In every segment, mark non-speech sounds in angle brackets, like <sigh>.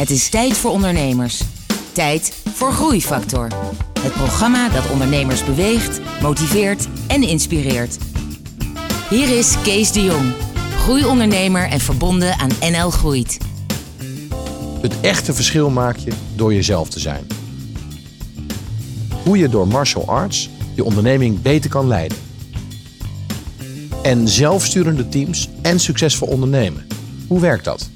Het is tijd voor ondernemers. Tijd voor Groeifactor. Het programma dat ondernemers beweegt, motiveert en inspireert. Hier is Kees de Jong, groeiondernemer en verbonden aan NL Groeit. Het echte verschil maak je door jezelf te zijn. Hoe je door martial arts je onderneming beter kan leiden. En zelfsturende teams en succesvol ondernemen. Hoe werkt dat?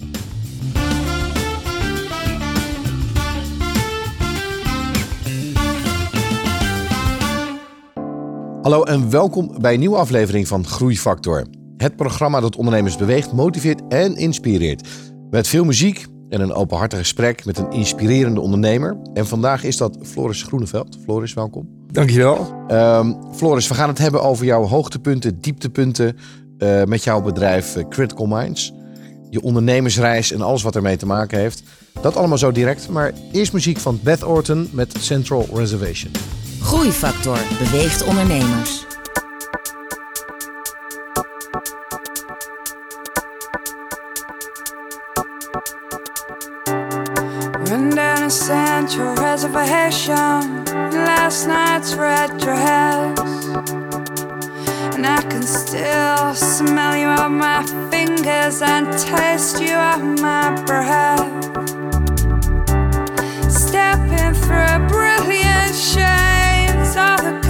Hallo en welkom bij een nieuwe aflevering van Groeifactor. Het programma dat ondernemers beweegt, motiveert en inspireert. Met veel muziek en een openhartig gesprek met een inspirerende ondernemer. En vandaag is dat Floris Groeneveld. Floris, welkom. Dankjewel. Um, Floris, we gaan het hebben over jouw hoogtepunten, dieptepunten uh, met jouw bedrijf uh, Critical Minds. Je ondernemersreis en alles wat ermee te maken heeft. Dat allemaal zo direct, maar eerst muziek van Beth Orton met Central Reservation. Groeifactor beweegt ondernemers. Run down a central reservation. Last night's red dress. And I can still smell you on my fingers and taste you on my breath. Stepping through brilliant shades of the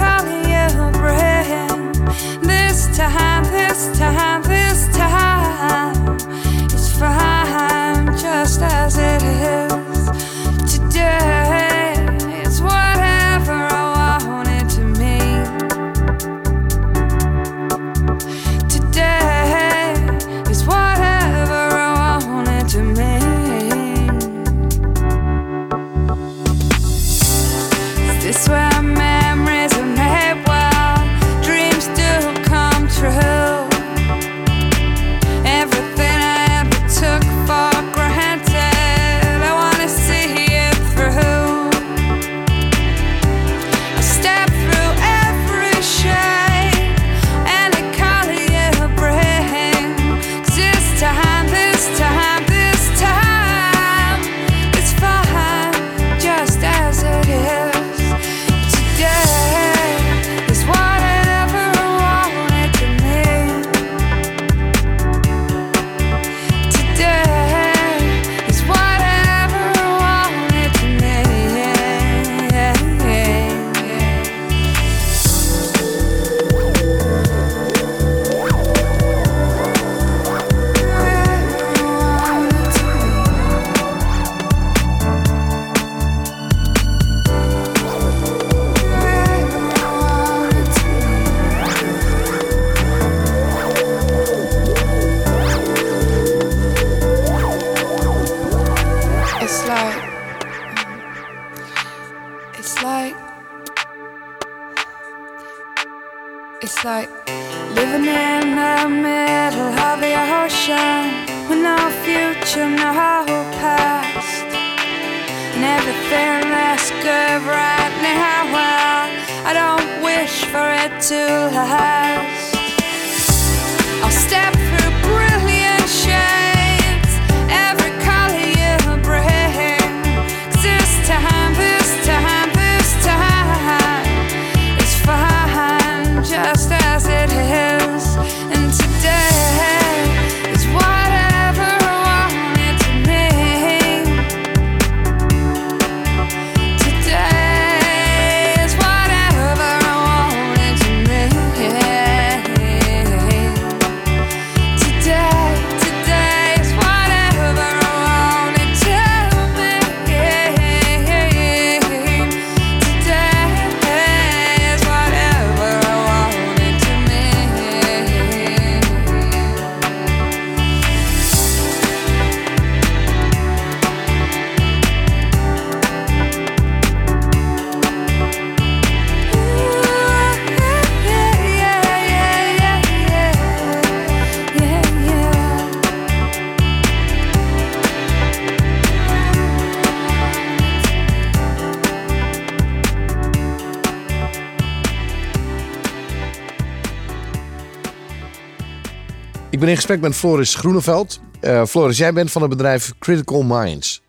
ben in gesprek met Floris Groeneveld. Eh, Floris, jij bent van het bedrijf Critical Minds.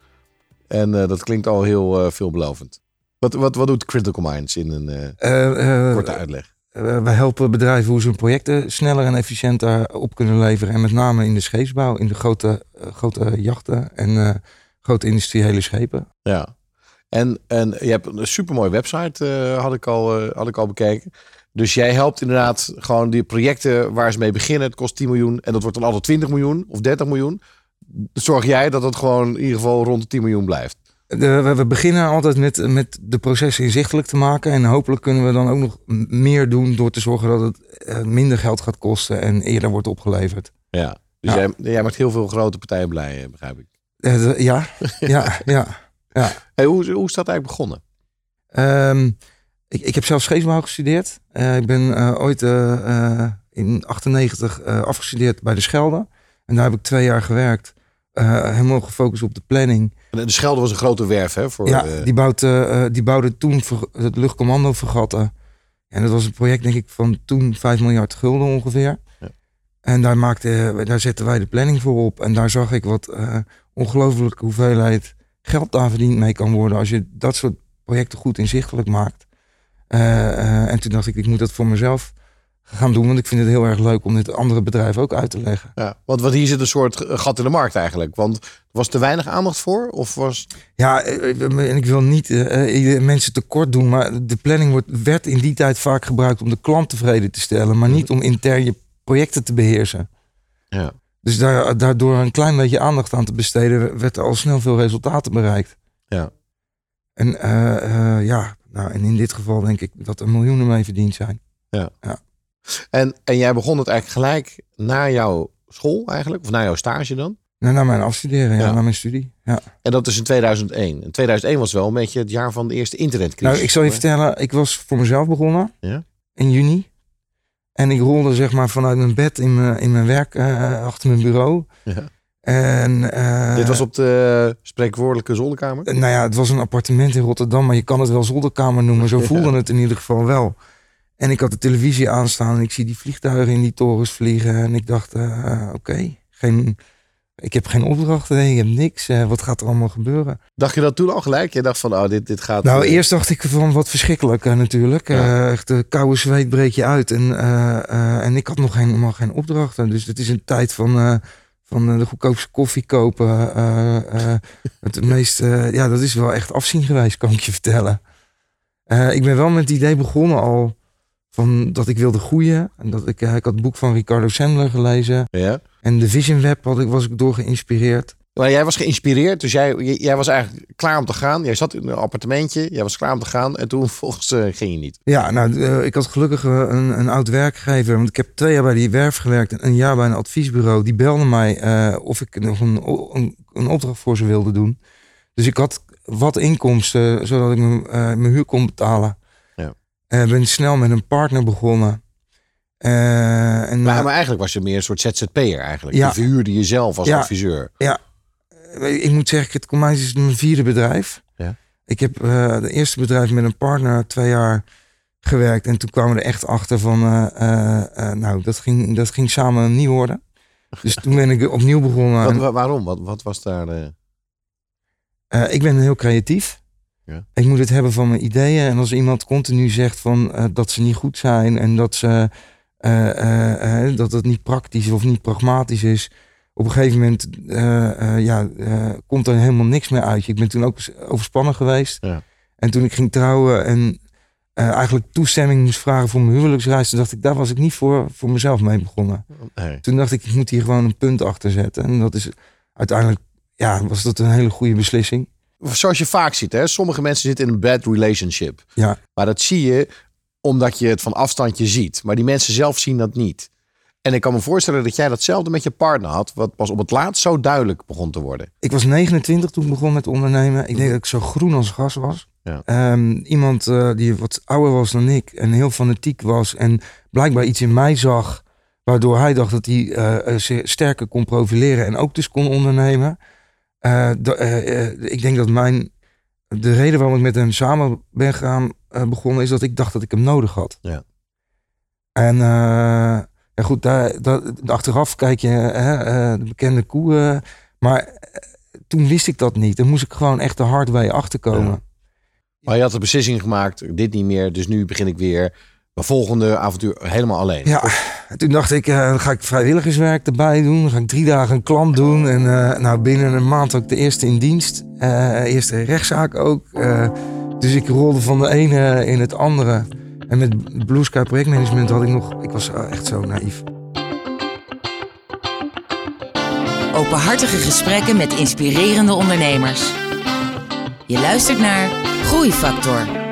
En eh, dat klinkt al heel eh, veelbelovend. Wat, wat, wat doet Critical Minds in een korte uitleg? wij helpen bedrijven hoe ze hun projecten sneller en efficiënter op kunnen leveren. En met name in de scheepsbouw, in de grote, grote jachten en grote industriële schepen. Ja. En, en je hebt een supermooie website, had, ik al, had ik al bekeken. Dus jij helpt inderdaad gewoon die projecten waar ze mee beginnen. Het kost 10 miljoen en dat wordt dan altijd 20 miljoen of 30 miljoen. Zorg jij dat het gewoon in ieder geval rond de 10 miljoen blijft. De- we, beginnen altijd met, met de processen inzichtelijk te maken. En hopelijk kunnen we dan ook nog meer doen door te zorgen dat het eh, minder geld gaat kosten en eerder wordt opgeleverd. Ja. Dus Ja. Jij, jij maakt heel veel grote partijen blij, eh, begrijp ik. Eh, de- ja, ja, ja. <laughs> Hey, hoe, hoe is dat eigenlijk begonnen? Ehm, ik, ik heb zelf scheepsbouw gestudeerd. Eh, ik ben eh, ooit eh, in 98 eh, afgestudeerd bij de Schelde. En daar heb ik twee jaar gewerkt. Helemaal gefocust op de planning. De Schelde was een grote werf, hè? Voor, ja, die, bouwt, eh, die bouwde toen het luchtcommando vergatten. En dat was een project, denk ik, van toen 5 miljard gulden ongeveer. Ja. En daar, maakte, daar zetten wij de planning voor op. En daar zag ik wat ongelooflijke hoeveelheid geld daar verdiend mee kan worden. Als je dat soort projecten goed inzichtelijk maakt. Eh, eh, en toen dacht ik, ik moet dat voor mezelf gaan doen. Want ik vind het heel erg leuk om dit andere bedrijven ook uit te leggen. ja. Want, hier zit een soort gat in de markt eigenlijk. Want was er weinig aandacht voor? Of was... Ja, eh, en ik wil niet eh, eh, mensen tekort doen, maar de planning wordt, werd in die tijd vaak gebruikt om de klant tevreden te stellen, maar niet om intern je projecten te beheersen. Ja. Dus daar, daardoor een klein beetje aandacht aan te besteden, werd er al snel veel resultaten bereikt. Ja. En eh, eh, ja, nou, en in dit geval denk ik dat er miljoenen mee verdiend zijn. En, en jij begon het eigenlijk gelijk na jouw school eigenlijk? Of na jouw stage dan? Nou, naar mijn afstuderen, ja, Ja. naar mijn studie. Ja. En dat is in 2001. En 2001 was wel een beetje het jaar van de eerste internetcrisis. Nou, ik zal je vertellen, ik was voor mezelf begonnen Ja. in juni. En ik rolde zeg maar vanuit mijn bed in mijn, in mijn werk eh, achter mijn bureau. Ja. En, eh, Dit was op de spreekwoordelijke zolderkamer? Nou ja, het was een appartement in Rotterdam, maar je kan het wel zolderkamer noemen. Zo voelde het in ieder geval wel. En ik had de televisie aanstaan en ik zie die vliegtuigen in die torens vliegen. En ik dacht, eh, oké, geen, ik heb geen opdrachten, ik heb niks. Eh, wat gaat er allemaal gebeuren? Dacht je dat toen al gelijk? Je dacht van, oh, dit, dit gaat... Nou, eh, eerst dacht ik van wat verschrikkelijk eh, natuurlijk. Ja. Eh, echt de koude zweet breek je uit. En, eh, eh, en ik had nog helemaal geen opdrachten. Dus het is een tijd van, eh, van eh, de goedkoopste koffie kopen. eh, eh, <laughs> het meest, ja, dat is wel echt afzien geweest, kan ik je vertellen. Ik ben wel met het idee begonnen al van dat ik wilde groeien. En dat ik, ik had het boek van Ricardo Sandler gelezen. Ja. En de Vision Web had ik, was ik door geïnspireerd. Maar jij was geïnspireerd, dus jij, jij was eigenlijk klaar om te gaan. Jij zat in een appartementje, jij was klaar om te gaan. En toen <laughs> volgens eh, ging je niet. Ja, nou, eh, ik had gelukkig eh, een, een oud werkgever. Want ik heb twee jaar bij die werf gewerkt en een jaar bij een adviesbureau. Die belde mij of ik nog een, een, een opdracht voor ze wilde doen. Dus ik had wat inkomsten, zodat ik mijn, huur kon betalen. Ja. Ben snel met een partner begonnen. En, Maar, eigenlijk was je meer een soort ZZP'er eigenlijk. Ja. Je verhuurde jezelf als Ja. adviseur. Eh, ik moet zeggen, het Comijs is mijn vierde bedrijf. Ja. Ik heb eh het eerste bedrijf met een partner twee jaar gewerkt. En toen kwamen we er echt achter van, eh, eh, eh, nou, dat ging, dat ging samen niet worden. Dus toen ben ik opnieuw begonnen. Wat, En, wa- waarom? Wat, wat was daar de... eh, ik ben heel creatief. Ja. Ik moet het hebben van mijn ideeën. En als iemand continu zegt van, eh, dat ze niet goed zijn en dat, ze, eh, eh, eh, dat het niet praktisch of niet pragmatisch is. Op een gegeven moment eh, eh, ja, eh, komt er helemaal niks meer uit. Ik ben toen ook overspannen geweest. Ja. En toen ik ging trouwen en eigenlijk toestemming moest vragen voor mijn huwelijksreis, toen dacht ik, daar was ik niet voor, voor mezelf mee begonnen. Nee. Toen dacht ik, ik moet hier gewoon een punt achter zetten. En dat is uiteindelijk, ja, was dat een hele goede beslissing. Zoals je vaak ziet, hè? sommige mensen zitten in een bad relationship. Ja. Maar dat zie je omdat je het van afstandje ziet. Maar die mensen zelf zien dat niet. En ik kan me voorstellen dat jij datzelfde met je partner had, wat pas op het laatst zo duidelijk begon te worden. Ik was 29 toen ik begon met ondernemen. Ik denk dat ik zo groen als gras was. Ja. Ehm, iemand eh, die wat ouder was dan ik en heel fanatiek was en blijkbaar iets in mij zag, waardoor hij dacht dat hij zeer sterker kon profileren en ook dus kon ondernemen. Ik denk dat mijn, de reden waarom ik met hem samen ben gaan begonnen is dat ik dacht dat ik hem nodig had. Ja. En eh, ja goed, daar, daar, achteraf kijk je hè, eh, de bekende koe. eh, maar toen wist ik dat niet. Dan moest ik gewoon echt de hard way achterkomen. Ja. Maar je had de beslissing gemaakt, dit niet meer, dus nu begin ik weer mijn volgende avontuur helemaal alleen. Ja, en toen dacht ik, eh, dan ga ik vrijwilligerswerk erbij doen. Dan ga ik drie dagen een klant doen. En eh, nou, binnen een maand ook de eerste in dienst. Eh, eerste rechtszaak ook. Eh, dus ik rolde van de ene in het andere. En met Blue Sky projectmanagement had ik nog... Ik was echt zo naïef. Openhartige gesprekken met inspirerende ondernemers. Je luistert naar Groeifactor.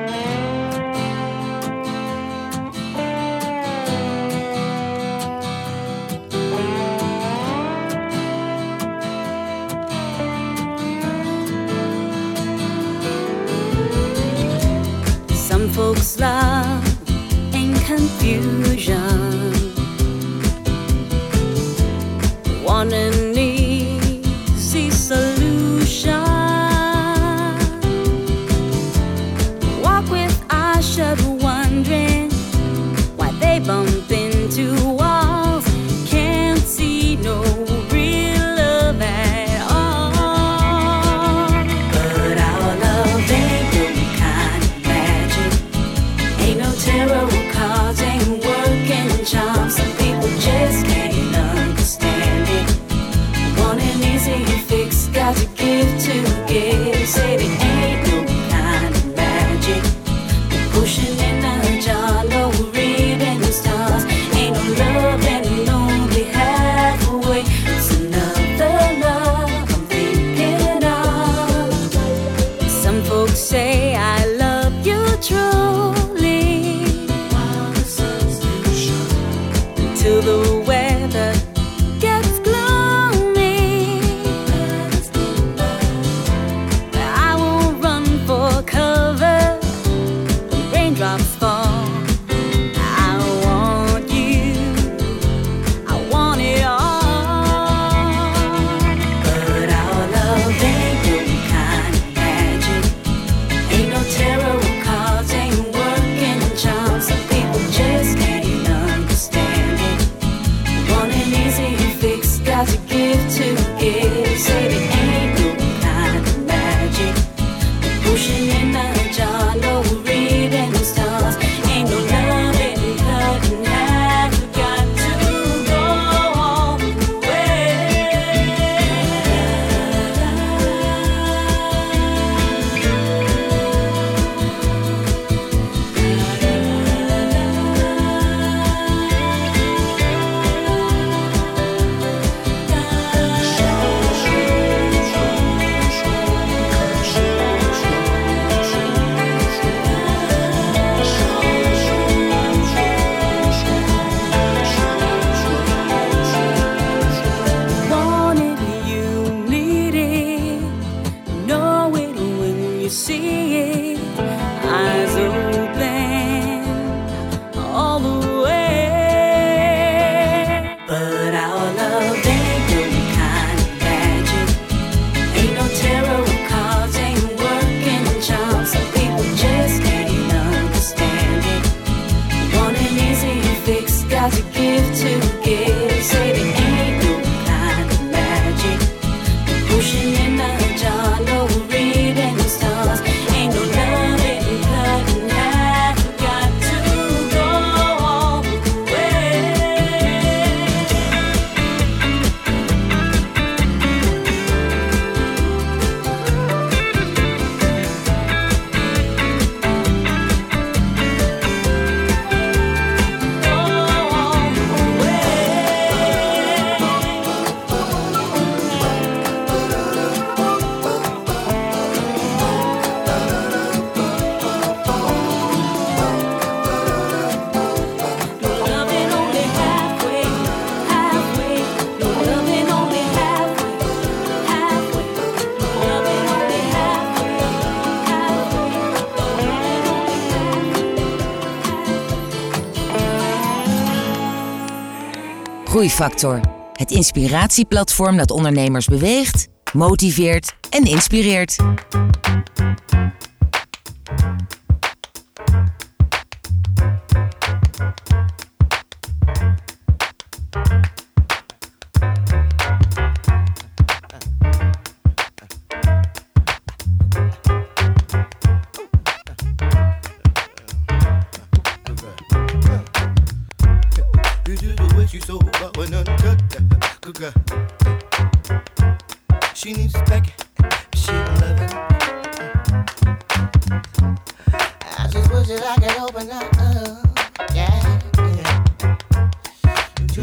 Groeifactor. Het inspiratieplatform dat ondernemers beweegt, motiveert en inspireert.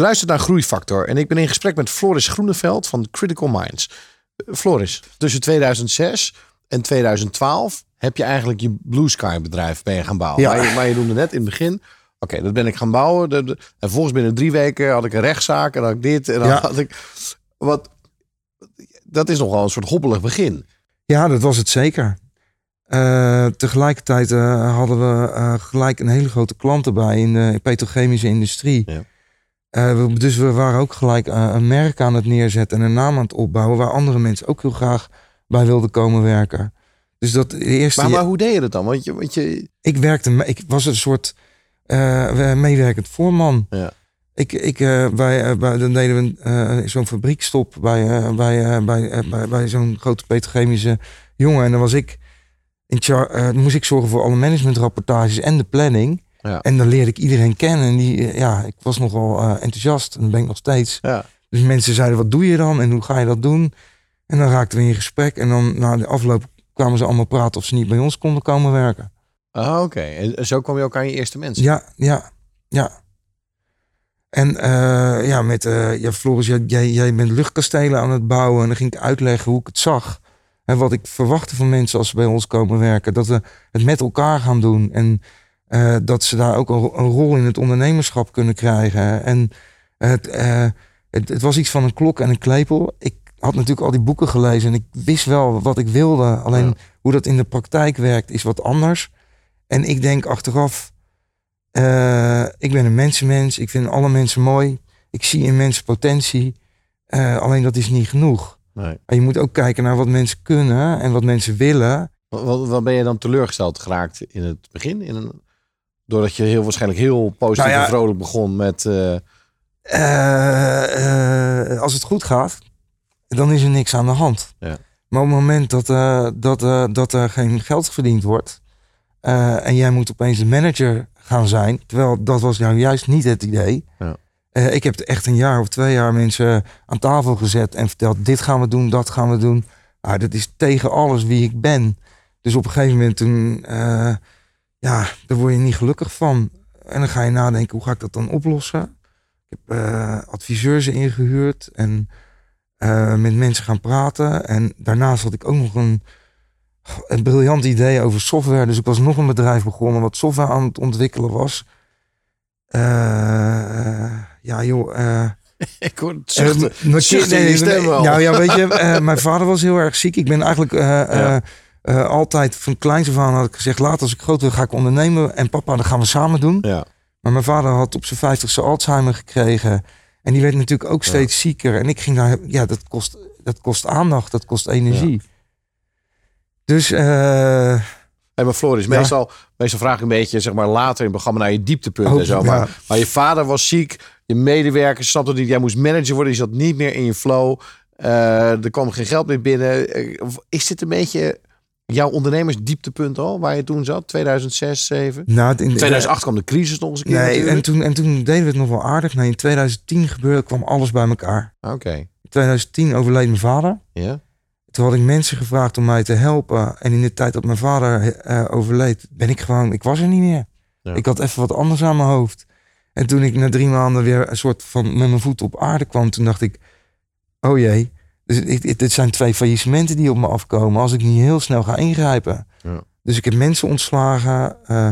Je luistert naar Groeifactor en ik ben in gesprek met Floris Groeneveld van Critical Minds. Eh, Floris, tussen 2006 en 2012 heb je eigenlijk je Blue Sky bedrijf ben je gaan bouwen. Ja. Maar, je, maar je noemde net in het begin, oké, dat ben ik gaan bouwen. De- de- en volgens binnen drie weken had ik een rechtszaak en had ik dit en dan Ja. had ik... Wat, dat is nogal een soort hobbelig begin. Ja, dat was het zeker. Eh, tegelijkertijd eh, hadden we gelijk een hele grote klant erbij in de petrochemische industrie. Ja. Eh, dus we waren ook gelijk eh, een merk aan het neerzetten en een naam aan het opbouwen waar andere mensen ook heel graag bij wilden komen werken. Dus dat de eerste. Maar, maar hoe deed je dat dan? Want je, want je Ik werkte, ik was een soort eh, meewerkend voorman. Ja. Ik, ik, bij, bij, dan deden we zo'n fabriekstop bij, bij, bij, bij, bij zo'n grote petrochemische jongen. En dan was ik in char- moest ik zorgen voor alle managementrapportages en de planning. Ja. En dan leerde ik iedereen kennen. En die, eh, ja, ik was nogal eh, enthousiast. En dat ben ik nog steeds. Ja. Dus mensen zeiden, wat doe je dan? En hoe ga je dat doen? En dan raakten we in gesprek. En dan na de afloop kwamen ze allemaal praten of ze niet bij ons konden komen werken. Ah, oké. En zo kwam je ook aan je eerste mensen. Ja, ja, ja. En eh, ja, met ja, Floris, jij, jij, jij bent luchtkastelen aan het bouwen. En dan ging ik uitleggen hoe ik het zag. En wat ik verwachtte van mensen als ze bij ons komen werken. Dat we het met elkaar gaan doen. En eh, dat ze daar ook een, een rol in het ondernemerschap kunnen krijgen. En het, eh, het, het was iets van een klok en een klepel. Ik had natuurlijk al die boeken gelezen. En ik wist wel wat ik wilde. Alleen Ja. hoe dat in de praktijk werkt is wat anders. En ik denk achteraf... eh, ik ben een mensenmens. Ik vind alle mensen mooi. Ik zie in mensen potentie. Alleen dat is niet genoeg. Nee. En je moet ook kijken naar wat mensen kunnen en wat mensen willen. Wat ben je dan teleurgesteld geraakt in het begin? In een, doordat je heel waarschijnlijk heel positief Nou ja. en vrolijk begon met... eh, Eh, eh, als het goed gaat, dan is er niks aan de hand. Ja. Maar op het moment dat, dat, dat er geen geld verdiend wordt. en jij moet opeens de manager gaan zijn. Terwijl dat was nou juist niet het idee. Ja. Ik heb echt een jaar of twee jaar mensen aan tafel gezet en verteld: dit gaan we doen, dat gaan we doen. Nou, dat is tegen alles wie ik ben. Dus op een gegeven moment toen, ja, daar word je niet gelukkig van. En dan ga je nadenken: hoe ga ik dat dan oplossen? Ik heb eh, adviseurs ingehuurd en eh, met mensen gaan praten. En daarnaast had ik ook nog een, een briljant idee over software. Dus ik was nog een bedrijf begonnen wat software aan het ontwikkelen was. Eh, ja, joh. <laughs> Ik hoor het zuchten, mijn zuchten kind- in je stem wel. Nou ja, weet je, <laughs> mijn vader was heel erg ziek. Ik ben eigenlijk Ja. Eh, altijd van kleins af aan had ik gezegd... later als ik groot wil ga ik ondernemen. En papa, dat gaan we samen doen. Ja. Maar mijn vader had op zijn vijftigste Alzheimer gekregen. En die werd natuurlijk ook steeds zieker. En ik ging daar, ja, dat kost, dat kost aandacht, dat kost energie. Dus eh, Hey, maar Floris, Ja. meestal, meestal vraag ik een beetje zeg maar, later in het programma naar je dieptepunten Oh, en zo. Maar, ja. maar je vader was ziek, je medewerkers snapte niet. Jij moest manager worden, je zat niet meer in je flow. Eh, er kwam geen geld meer binnen. Is dit een beetje jouw ondernemersdieptepunt al, waar je toen zat? 2006, 2007? nou, in, 2008 kwam de crisis nog eens een keer Nee, natuurlijk. en toen, en toen deden we het nog wel aardig. Nee, in 2010 gebeurde, kwam alles bij elkaar. Oké, In 2010 overleed mijn vader. ja. Toen had ik mensen gevraagd om mij te helpen. En in de tijd dat mijn vader eh, overleed, ben ik gewoon, ik was er niet meer. Ja. Ik had even wat anders aan mijn hoofd. En toen ik na drie maanden weer een soort van met mijn voet op aarde kwam, toen dacht ik, oh jee, dus ik, dit zijn twee faillissementen die op me afkomen als ik niet heel snel ga ingrijpen. Ja. Dus ik heb mensen ontslagen. eh,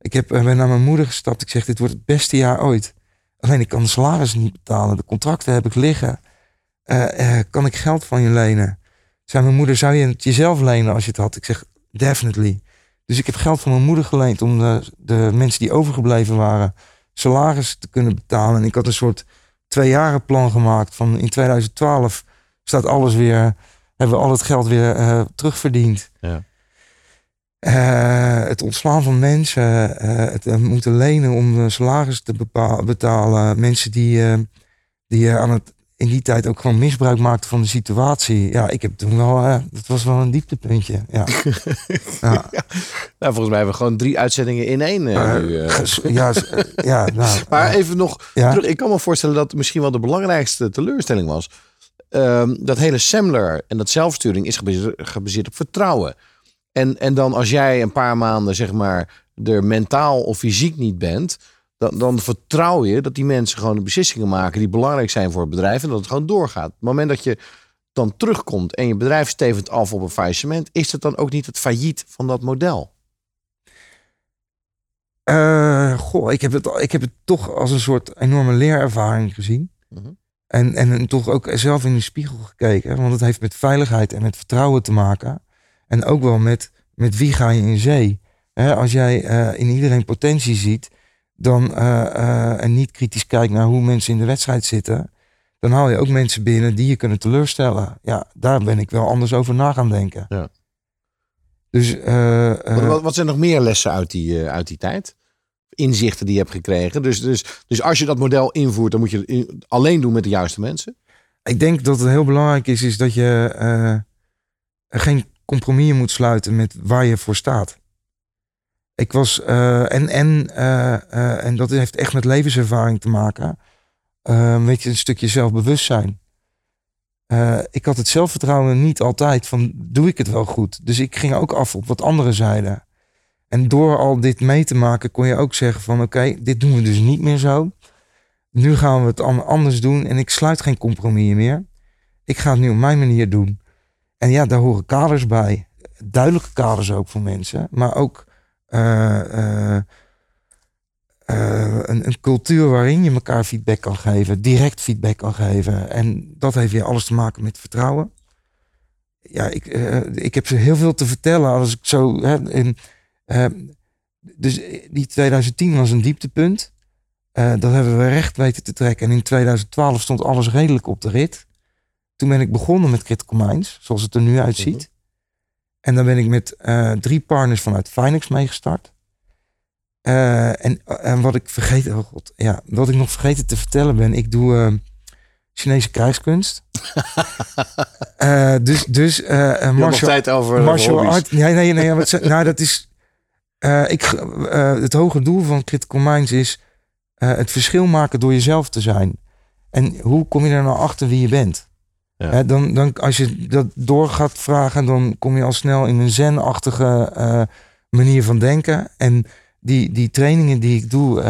ik heb, eh, ben naar mijn moeder gestapt. Ik zeg, dit wordt het beste jaar ooit. Alleen ik kan de salaris niet betalen. De contracten heb ik liggen. Eh, kan ik geld van je lenen? Zei mijn moeder, zou je het jezelf lenen als je het had? Ik zeg, definitely. Dus ik heb geld van mijn moeder geleend om de, de mensen die overgebleven waren salaris te kunnen betalen. En ik had een soort tweejaren plan gemaakt van in 2012 staat alles weer, hebben we al het geld weer eh, terugverdiend. Ja. Eh, het ontslaan van mensen, eh, het moeten lenen om salaris te betalen. Mensen die, die aan het, in die tijd ook gewoon misbruik maakten van de situatie. Ja, ik heb toen wel, dat was wel een dieptepuntje. <laughs> Ja, ja. Nou, volgens mij hebben we gewoon drie uitzendingen in één. nu, ja, ja, <laughs> nou, Maar even nog Ja. terug. Ik kan me voorstellen dat misschien wel de belangrijkste teleurstelling was. Ehm, dat hele Semler en dat zelfsturing is gebaseerd, gebaseerd op vertrouwen. En, en dan als jij een paar maanden zeg maar er mentaal of fysiek niet bent, dan, dan vertrouw je dat die mensen gewoon de beslissingen maken die belangrijk zijn voor het bedrijf en dat het gewoon doorgaat. Op het moment dat je dan terugkomt en je bedrijf stevend af op een faillissement, is het dan ook niet het failliet van dat model? Eh, goh, ik heb, het, ik heb het toch als een soort enorme leerervaring gezien. Mhm. En, en toch ook zelf in de spiegel gekeken. Want het heeft met veiligheid en met vertrouwen te maken. En ook wel met, met wie ga je in zee. Als jij eh, in iedereen potentie ziet, dan, eh, eh, en niet kritisch kijkt naar hoe mensen in de wedstrijd zitten, dan haal je ook mensen binnen die je kunnen teleurstellen. Ja, daar ben ik wel anders over na gaan denken. Ja. Dus Wat, wat, zijn nog meer lessen uit die, uit die tijd? Inzichten die je hebt gekregen. Dus, dus, dus als je dat model invoert, dan moet je het alleen doen met de juiste mensen. Ik denk dat het heel belangrijk is, is dat je eh, geen compromis moet sluiten met waar je voor staat. Ik was, eh, en, en, eh, en dat heeft echt met levenservaring te maken. Weet je, een stukje zelfbewustzijn. Ik had het zelfvertrouwen niet altijd van, doe ik het wel goed? Dus ik ging ook af op wat anderen zeiden. En door al dit mee te maken, kon je ook zeggen van, oké, dit doen we dus niet meer zo. Nu gaan we het an- anders doen en ik sluit geen compromis meer. Ik ga het nu op mijn manier doen. En ja, daar horen kaders bij. Duidelijke kaders ook voor mensen. Maar ook eh, eh, eh, een, een cultuur waarin je elkaar feedback kan geven. Direct feedback kan geven. En dat heeft weer alles te maken met vertrouwen. Ja, ik, ik heb ze heel veel te vertellen als ik zo... Hè, in, eh, dus die 2010 was een dieptepunt. Eh, dat hebben we recht weten te trekken. En in 2012 stond alles redelijk op de rit. Toen ben ik begonnen met Critical Minds, zoals het er nu uitziet. En dan ben ik met eh, drie partners vanuit Finex meegestart. Eh, en, en wat ik vergeten, oh god, ja, wat ik nog vergeten te vertellen ben, ik doe eh, Chinese krijgskunst. <laughs> Eh, dus dus eh, eh, martial, tijd over eh, martial art. Nee, nee, nee. Ze- nou, dat is. Eh, ik, eh, het hoge doel van Critical Minds is eh, het verschil maken door jezelf te zijn. En hoe kom je er nou achter wie je bent? Ja. Hè, dan, dan, als je dat door gaat vragen, dan kom je al snel in een zen-achtige manier van denken. En die, die trainingen die ik doe,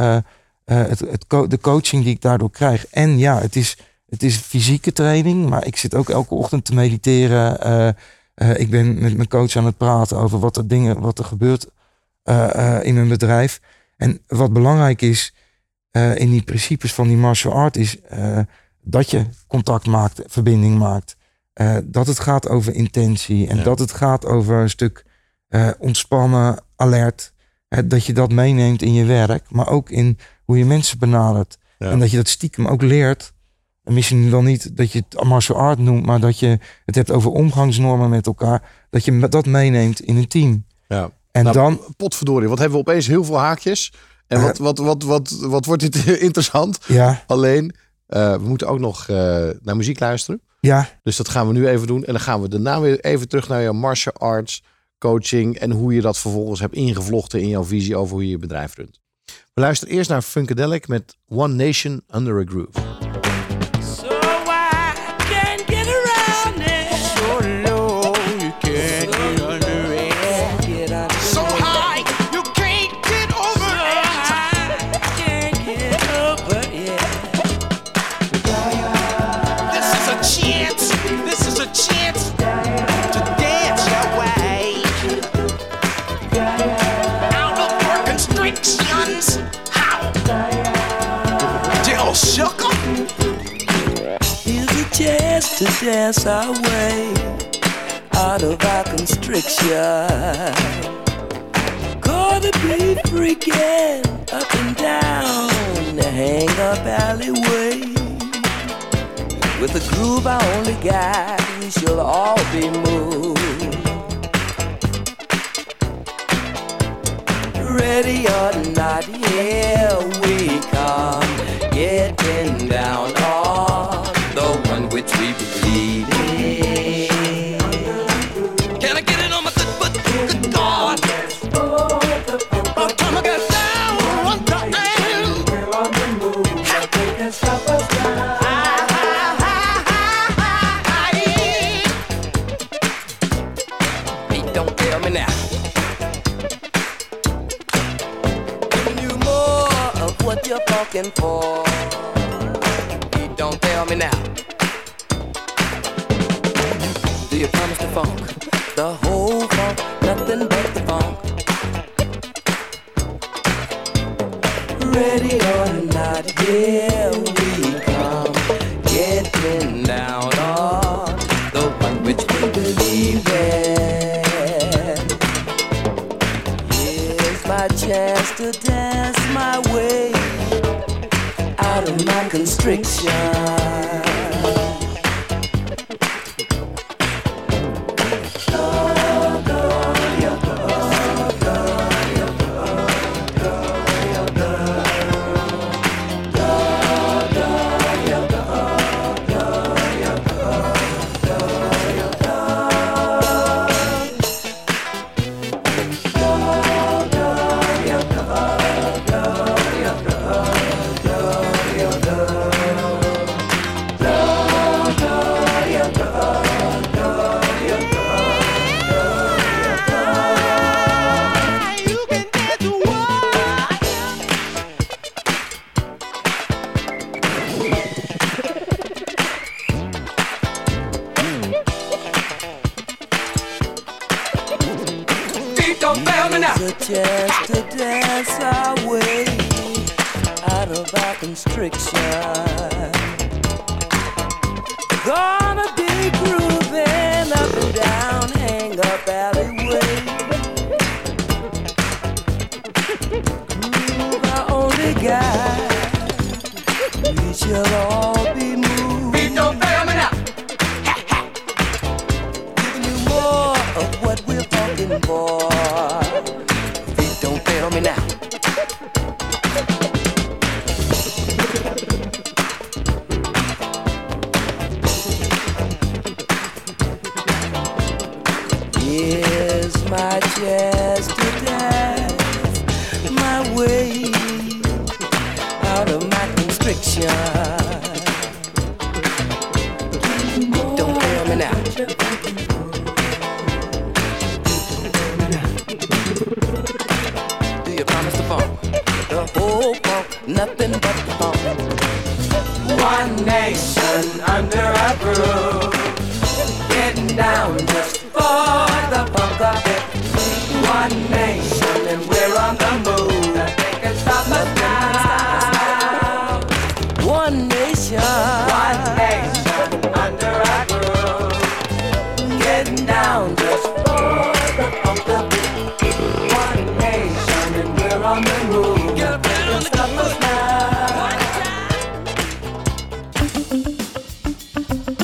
het, het co- de coaching die ik daardoor krijg. En ja, het is, het is fysieke training, maar ik zit ook elke ochtend te mediteren. Ik ben met mijn coach aan het praten over wat er, dingen, wat er gebeurt in een bedrijf. En wat belangrijk is eh, in die principes van die martial art is eh, dat je contact maakt, verbinding maakt. Eh, dat het gaat over intentie en Ja. dat het gaat over een stuk eh, ontspannen, alert. Hè, dat je dat meeneemt in je werk, maar ook in hoe je mensen benadert. Ja. En dat je dat stiekem ook leert. En misschien dan niet dat je het martial art noemt, maar dat je het hebt over omgangsnormen met elkaar. Dat je dat meeneemt in een team. Ja. En Nou, dan, Potverdorie, wat hebben we opeens heel veel haakjes. En wat, wat, wat, wat, wat wordt dit <laughs> interessant? ja, Alleen, eh, we moeten ook nog eh, naar muziek luisteren. ja, Dus dat gaan we nu even doen. En dan gaan we daarna weer even terug naar jouw martial arts coaching. En hoe je dat vervolgens hebt ingevlochten in jouw visie over hoe je je bedrijf runt. We luisteren eerst naar Funkadelic met One Nation Under a Groove. To dance our way out of our constriction. Gonna be freaking up and down the hang up alleyway. With the groove I only got, we shall all be moved. Ready or not, here we come, getting down fucking for. Don't tell me now. Do you promise the funk? The whole my constriction.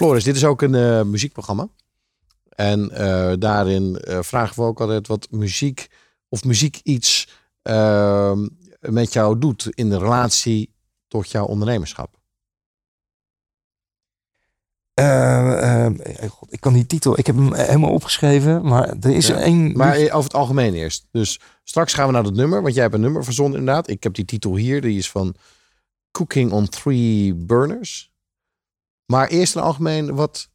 Floris, dit is ook een eh, muziekprogramma. En eh, daarin eh, vragen we ook altijd wat muziek of muziek iets ehm, met jou doet in de relatie tot jouw ondernemerschap. God, ik kan die titel, ik heb hem helemaal opgeschreven, maar er is ja, één. Maar over het algemeen eerst. Dus straks gaan we naar het nummer, want jij hebt een nummer verzonnen inderdaad. Ik heb die titel hier, die is van Cooking on Three Burners. Maar eerst in het algemeen, wat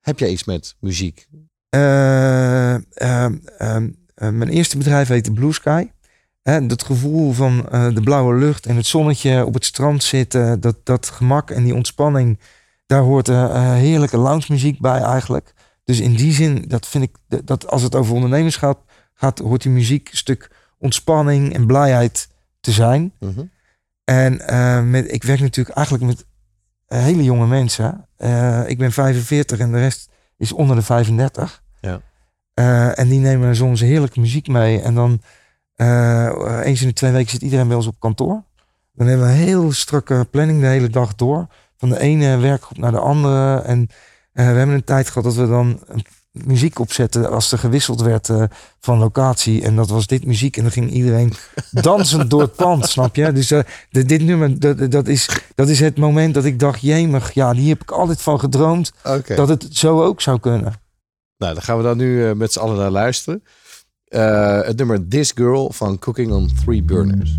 heb jij iets met muziek? Eh, ehm, eh, mijn eerste bedrijf heette Blue Sky. Dat gevoel van eh, de blauwe lucht en het zonnetje op het strand zitten, dat, dat gemak en die ontspanning, daar hoort eh, eh, heerlijke lounge muziek bij eigenlijk. Dus in die zin, dat vind ik, dat- als het over ondernemerschap gaat, hoort die muziek een stuk ontspanning en blijheid te zijn. Mhm. En eh, met, ik werk natuurlijk eigenlijk met eh, hele jonge mensen. Eh, ik ben 45 en de rest is onder de 35. Ja. Eh, en die nemen soms heerlijke muziek mee. En dan eh, eens in de twee weken zit iedereen bij ons op kantoor. Dan hebben we een heel strakke planning de hele dag door. Van de ene werkgroep naar de andere. En eh, we hebben een tijd gehad dat we dan een muziek opzetten als er gewisseld werd eh, van locatie. En dat was dit muziek. En dan ging iedereen <laughs> dansend door het pand, snap je? Dus eh, de- dit nummer, dat, dat, is, dat is het moment dat ik dacht, jemig, ja, die heb ik altijd van gedroomd. Dat het zo ook zou kunnen. Nou, dan gaan we dan nu eh, met z'n allen naar luisteren. Het nummer This Girl van Cooking on Three Burners.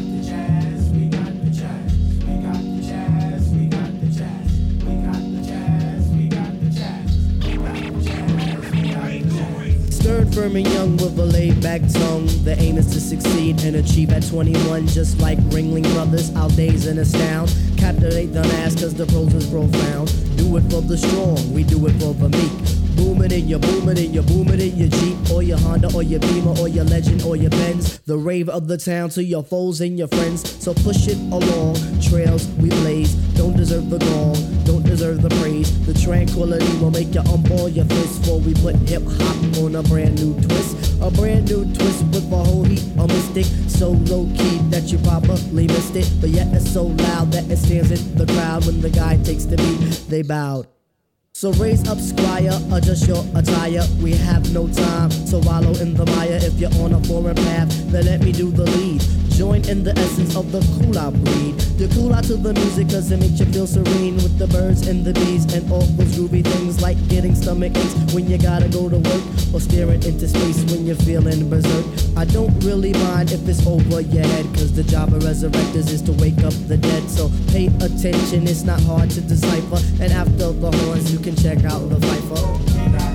Firm, and young with a laid back tongue. The aim is to succeed and achieve at 21, just like Ringling Brothers. Our days in astound. Captivate the mass, cause the prose is profound. Do it for the strong, we do it for the meek. Booming in your booming in your booming in your Jeep or your Honda or your Beamer or your Legend or your Benz. The rave of the town to your foes and your friends. So push it along. Trails we blaze. Don't deserve the gong. Don't deserve the praise. The tranquility will make you unball your fists before we put hip hop on a brand new twist. A brand new twist with a whole heap of mystic. So low key that you probably missed it. But yet it's so loud that it stands in the crowd when the guy takes the beat. They bowed. So raise up, squire, adjust your attire. We have no time to wallow in the mire. If you're on a foreign path, then let me do the lead. Join in the essence of the cool out breed. The cool out to the music cause it makes you feel serene with the birds and the bees and all those groovy things like getting stomach aches when you gotta go to work or staring into space when you're feeling berserk. I don't really mind if it's over your head cause the job of resurrectors is to wake up the dead. So pay attention, it's not hard to decipher. And after the horns, you can check out the Viper.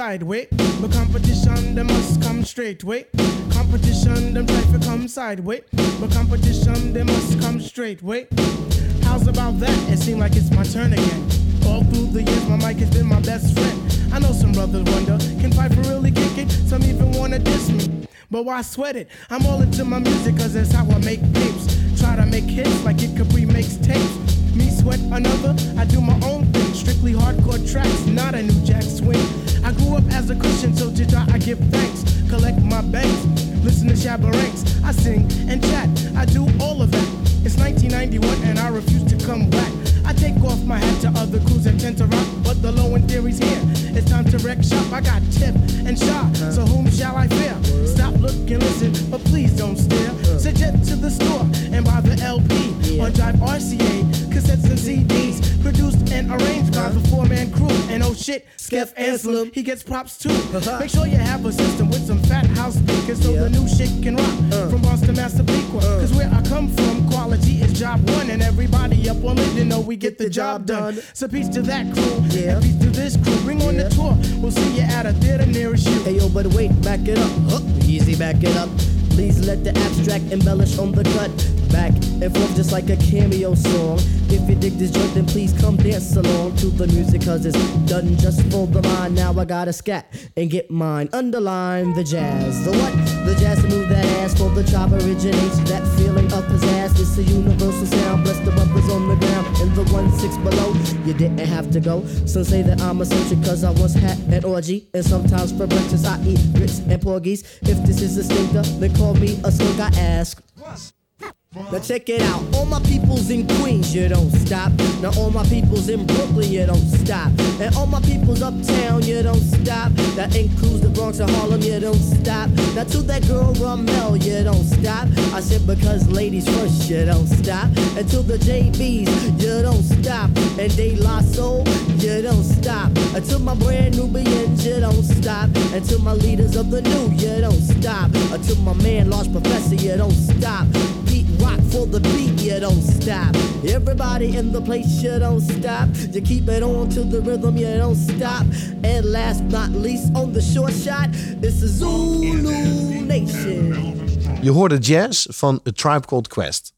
Come sideways. But competition, them must come straight way. Competition, them try to come sideways. But competition, they must come straight way. How's about that? It seems like it's my turn again. All through the years, my mic has been my best friend. I know some brothers wonder, can Piper really kick it? Some even wanna diss me. But why sweat it? I'm all into my music, cause that's how I make tapes. Try to make hits like it Capri makes tapes. Me sweat another, I do my own thing. Strictly hardcore tracks, not a new jack swing. I grew up as a Christian, so to God I give thanks. Collect my banks, listen to shabaranks. I sing and chat, I do all of that. It's 1991 and I refuse to come back. I take off my hat to other crews that tend to rock, but the low end theory's here. It's time to wreck shop. I got tip and shot, so whom shall I fear? Stop, look, and listen, but please don't stare. Suggest to the store and buy the LP on Drive RCA, cassettes and CDs, produced and arranged by the four man crew. And oh shit, Skeff Anselm, he gets props too. Uh-huh. Make sure you have a system with some fat house speakers so the new shit can rock uh. from Boston, Massapequa. Uh. Cause where I come from, quality is job one, and everybody up on it, you know we get the job done. So peace to that crew, and peace to this crew. Bring on the tour, we'll see you at a theater nearest you. Hey yo, but wait, back it up. Huh, easy, back it up. Please let the abstract embellish on the cut. Back and forth just like a cameo song. If you dig this joint, then please come dance along to the music, cause it's done just for the mind. Now I gotta scat and get mine. Underline the jazz. The what? The jazz to move that ass for the chop originates. That feeling of pizzazz. It's a universal sound. Bless the brothers on the ground and the one six below. You didn't have to go. Some say that I'm eccentric cause I once had an orgy. And sometimes for breakfast I eat grits and porgies. If this is a stinker, then call me a skunk. I ask. Now check it out, all my peoples in Queens, you don't stop. Now all my peoples in Brooklyn, you don't stop. And all my peoples uptown, you don't stop. That includes the Bronx and Harlem, you don't stop. Now to that girl Ramel, you don't stop. I said because ladies first, you don't stop. And to the JBs, you don't stop. And De La Soul, you don't stop. And to my brand new Nubians, you don't stop. And to my leaders of the new, you don't stop. To my man, Large Professor, you don't stop. Beat rock for the beat, you don't stop. Everybody in the place, you don't stop. You keep it on to the rhythm, you don't stop. And last not least, on the short shot, it's the Zulu Nation. Je hoorde jazz van A Tribe Called Quest.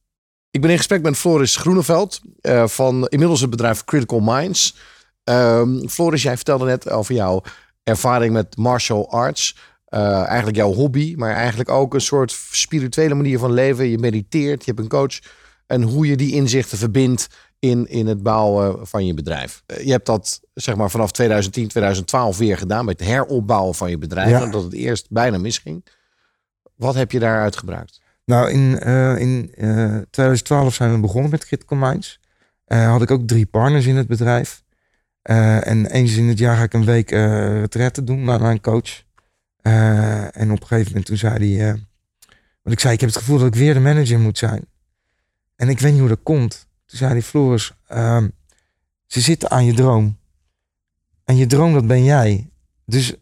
Ik ben in gesprek met Floris Groeneveld eh, van inmiddels het bedrijf Critical Minds. Ehm, Floris, jij vertelde net over jouw ervaring met martial arts. Eh, eigenlijk jouw hobby, maar eigenlijk ook een soort spirituele manier van leven. Je mediteert, je hebt een coach. En hoe je die inzichten verbindt in, in het bouwen van je bedrijf. Eh, je hebt dat zeg maar vanaf 2010, 2012 weer gedaan met het heropbouwen van je bedrijf. Ja. Omdat het eerst bijna misging. Wat heb je daaruit gebruikt? Nou, in, eh, in eh, 2012 zijn we begonnen met Critical Minds. had ik ook drie partners in het bedrijf. En eens in het jaar ga ik een week retraite doen met mijn coach. Eh, en op een gegeven moment toen zei hij... eh, want ik zei, ik heb het gevoel dat ik weer de manager moet zijn. En ik weet niet hoe dat komt. Toen zei hij, Floris, ehm, ze zitten aan je droom. En je droom, dat ben jij. Dus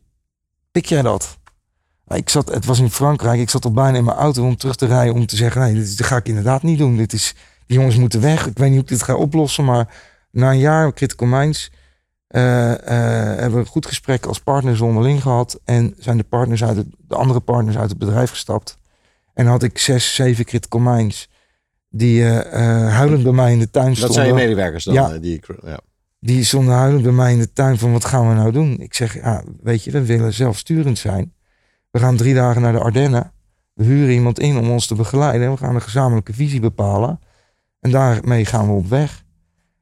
pik jij dat? Ik zat, het was in Frankrijk, ik zat al bijna in mijn auto om terug te rijden om te zeggen, nee, dit, dit ga ik inderdaad niet doen. Dit is, die jongens moeten weg. Ik weet niet hoe ik dit ga oplossen, maar na een jaar Critical Minds hebben we een goed gesprek als partners onderling gehad en zijn de, partners uit het, de andere partners uit het bedrijf gestapt. En had ik zes, zeven Critical Minds die eh, eh, huilend bij mij in de tuin Dat stonden. zijn je medewerkers dan? Ja. eh, Die, ja. Die stonden huilend bij mij in de tuin van wat gaan we nou doen? Ik zeg, ja, weet je, we willen zelfsturend zijn. We gaan drie dagen naar de Ardennen. We huren iemand in om ons te begeleiden. En we gaan een gezamenlijke visie bepalen. En daarmee gaan we op weg.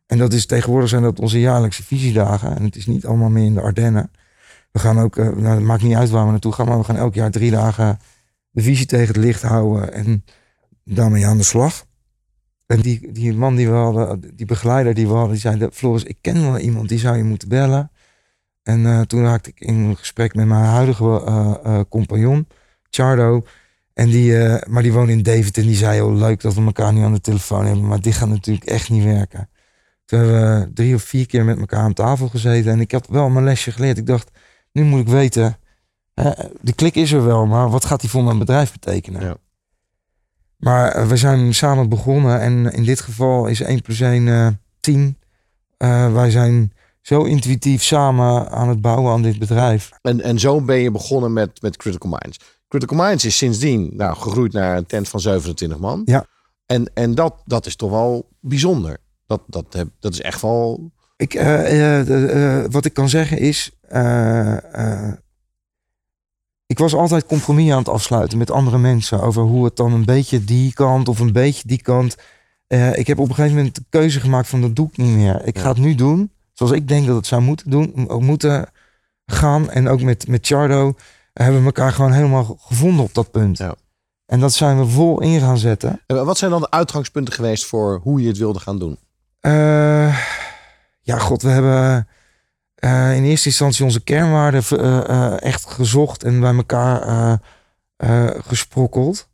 En dat is tegenwoordig zijn dat onze jaarlijkse visiedagen. En het is niet allemaal meer in de Ardennen. We gaan ook, eh, nou, het maakt niet uit waar we naartoe gaan, maar we gaan elk jaar drie dagen de visie tegen het licht houden en daarmee aan de slag. En die, die man die we hadden, die begeleider die we hadden, die zei, Floris, ik ken wel iemand, die zou je moeten bellen. En eh, toen raakte ik in gesprek met mijn huidige eh, compagnon, Chardo. En die, maar die woont in Deventer en die zei, oh leuk dat we elkaar nu aan de telefoon hebben, maar dit gaat natuurlijk echt niet werken. Toen hebben we drie of vier keer met elkaar aan tafel gezeten en ik had wel mijn lesje geleerd. Ik dacht, nu moet ik weten, de klik is er wel, maar wat gaat die voor mijn bedrijf betekenen? Ja. Maar eh, we zijn samen begonnen en in dit geval is 1 plus 1 eh 10. Eh, wij zijn zo intuïtief samen aan het bouwen aan dit bedrijf. En, en zo ben je begonnen met, met Critical Minds. Critical Minds is sindsdien nou, gegroeid naar een tent van 27 man. Ja. En, en dat, dat is toch wel bijzonder. Dat, dat, heb, dat is echt wel... Ik, eh, eh, eh, wat ik kan zeggen is. ik was altijd compromis aan het afsluiten met andere mensen over hoe het dan een beetje die kant of een beetje die kant. Ik heb op een gegeven moment de keuze gemaakt van dat doe ik niet meer. Ik ga het nu doen zoals ik denk dat het zou moeten doen, moeten gaan. En ook met, met Chardo hebben we elkaar gewoon helemaal gevonden op dat punt. Ja. En dat zijn we vol in gaan zetten. En Wat zijn dan de uitgangspunten geweest voor hoe je het wilde gaan doen? Eh, ja, god, we hebben eh, in eerste instantie onze kernwaarden eh, echt gezocht en bij elkaar gesprokkeld.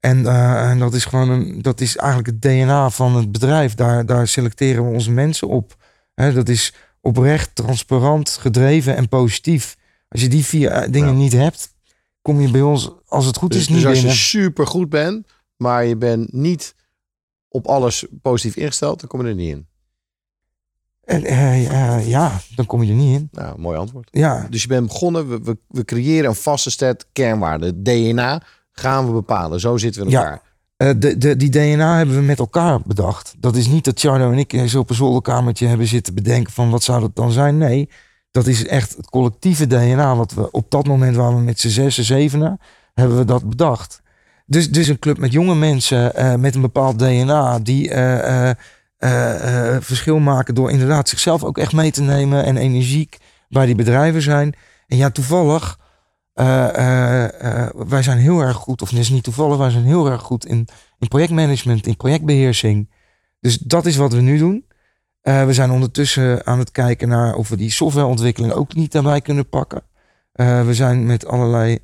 En, en dat is gewoon een, dat is eigenlijk het DNA van het bedrijf. Daar, daar selecteren we onze mensen op. Hè, dat is oprecht, transparant, gedreven en positief. Als je die vier dingen niet hebt, kom je bij ons, als het goed Dus, is, niet dus als je super goed bent, maar je bent niet op alles positief ingesteld, dan kom je er niet in. En, eh, ja, dan kom je er niet in. Nou, mooi antwoord. Ja, Dus je bent begonnen, we, we, we creëren een vaste set kernwaarden. DNA gaan we bepalen. Zo zitten we in Ja. elkaar. Eh, de, de, die DNA hebben we met elkaar bedacht. Dat is niet dat Chardo en ik eens op een zolderkamertje hebben zitten bedenken van wat zou dat dan zijn. Nee, dat is echt het collectieve DNA wat we op dat moment waar we met z'n zessen, zevenen, hebben we dat bedacht. Dus, dus een club met jonge mensen eh, met een bepaald DNA die eh, eh, verschil maken door inderdaad zichzelf ook echt mee te nemen en energiek bij die bedrijven zijn. En ja, toevallig wij zijn heel erg goed, of het is niet toevallig, wij zijn heel erg goed in, in projectmanagement, in projectbeheersing. Dus dat is wat we nu doen. We zijn ondertussen aan het kijken naar of we die softwareontwikkeling ook niet daarbij kunnen pakken. We zijn met allerlei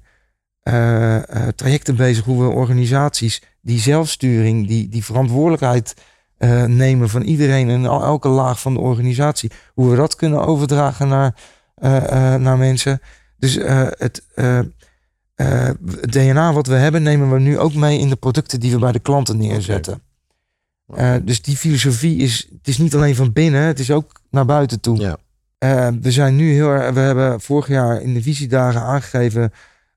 eh, eh, trajecten bezig hoe we organisaties die zelfsturing, die, die verantwoordelijkheid eh, nemen van iedereen en el- elke laag van de organisatie, hoe we dat kunnen overdragen naar, naar mensen. Dus het, het DNA wat we hebben, nemen we nu ook mee in de producten die we bij de klanten neerzetten. Dus die filosofie is, het is niet alleen van binnen, het is ook naar buiten toe. Ja. We zijn nu heel erg, we hebben vorig jaar in de visiedagen aangegeven,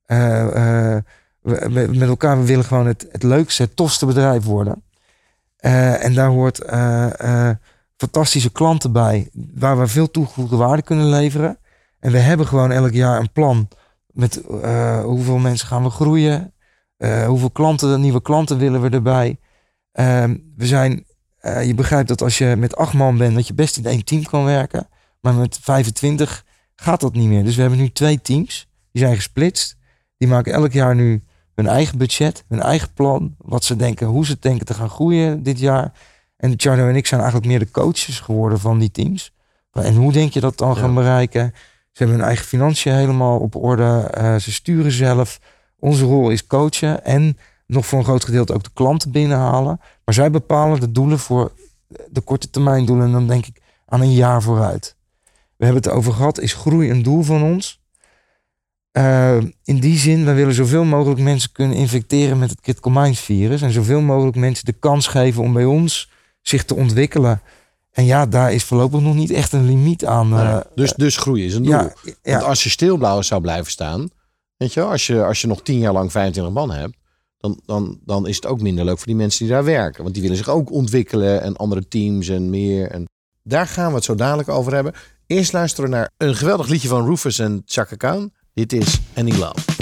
we, we- met elkaar, willen gewoon het, het leukste, het tofste bedrijf worden. Eh, en daar hoort eh, eh, fantastische klanten bij, waar we veel toegevoegde waarde kunnen leveren. En we hebben gewoon elk jaar een plan met eh, hoeveel mensen gaan we groeien, eh, hoeveel klanten, nieuwe klanten willen we erbij. Ehm, we zijn, eh, je begrijpt dat als je met acht man bent, dat je best in één team kan werken. Maar met 25 gaat dat niet meer. Dus we hebben nu twee teams. Die zijn gesplitst. Die maken elk jaar nu hun eigen budget, hun eigen plan. Wat ze denken, hoe ze denken te gaan groeien dit jaar. En Charlo en ik zijn eigenlijk meer de coaches geworden van die teams. En hoe denk je dat dan Ja. gaan bereiken? Ze hebben hun eigen financiën helemaal op orde. eh, ze sturen zelf. Onze rol is coachen en nog voor een groot gedeelte ook de klanten binnenhalen. Maar zij bepalen de doelen voor de korte termijn doelen. En dan denk ik aan een jaar vooruit. We hebben het over gehad. Is groei een doel van ons? Eh, in die zin, we willen zoveel mogelijk mensen kunnen infecteren met het critical minds virus. En zoveel mogelijk mensen de kans geven om bij ons zich te ontwikkelen. En ja, daar is voorlopig nog niet echt een limiet aan. eh, dus, dus groei is een doel. ja, ja. Want als je stilblauw zou blijven staan, weet je wel, als je, als je nog tien jaar lang 25 man hebt, dan, dan, dan is het ook minder leuk voor die mensen die daar werken. Want die willen zich ook ontwikkelen en andere teams en meer. En daar gaan we het zo dadelijk over hebben. Eerst luisteren we naar een geweldig liedje van Rufus en Chaka Khan. Dit is Love.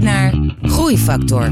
Naar Groeifactor.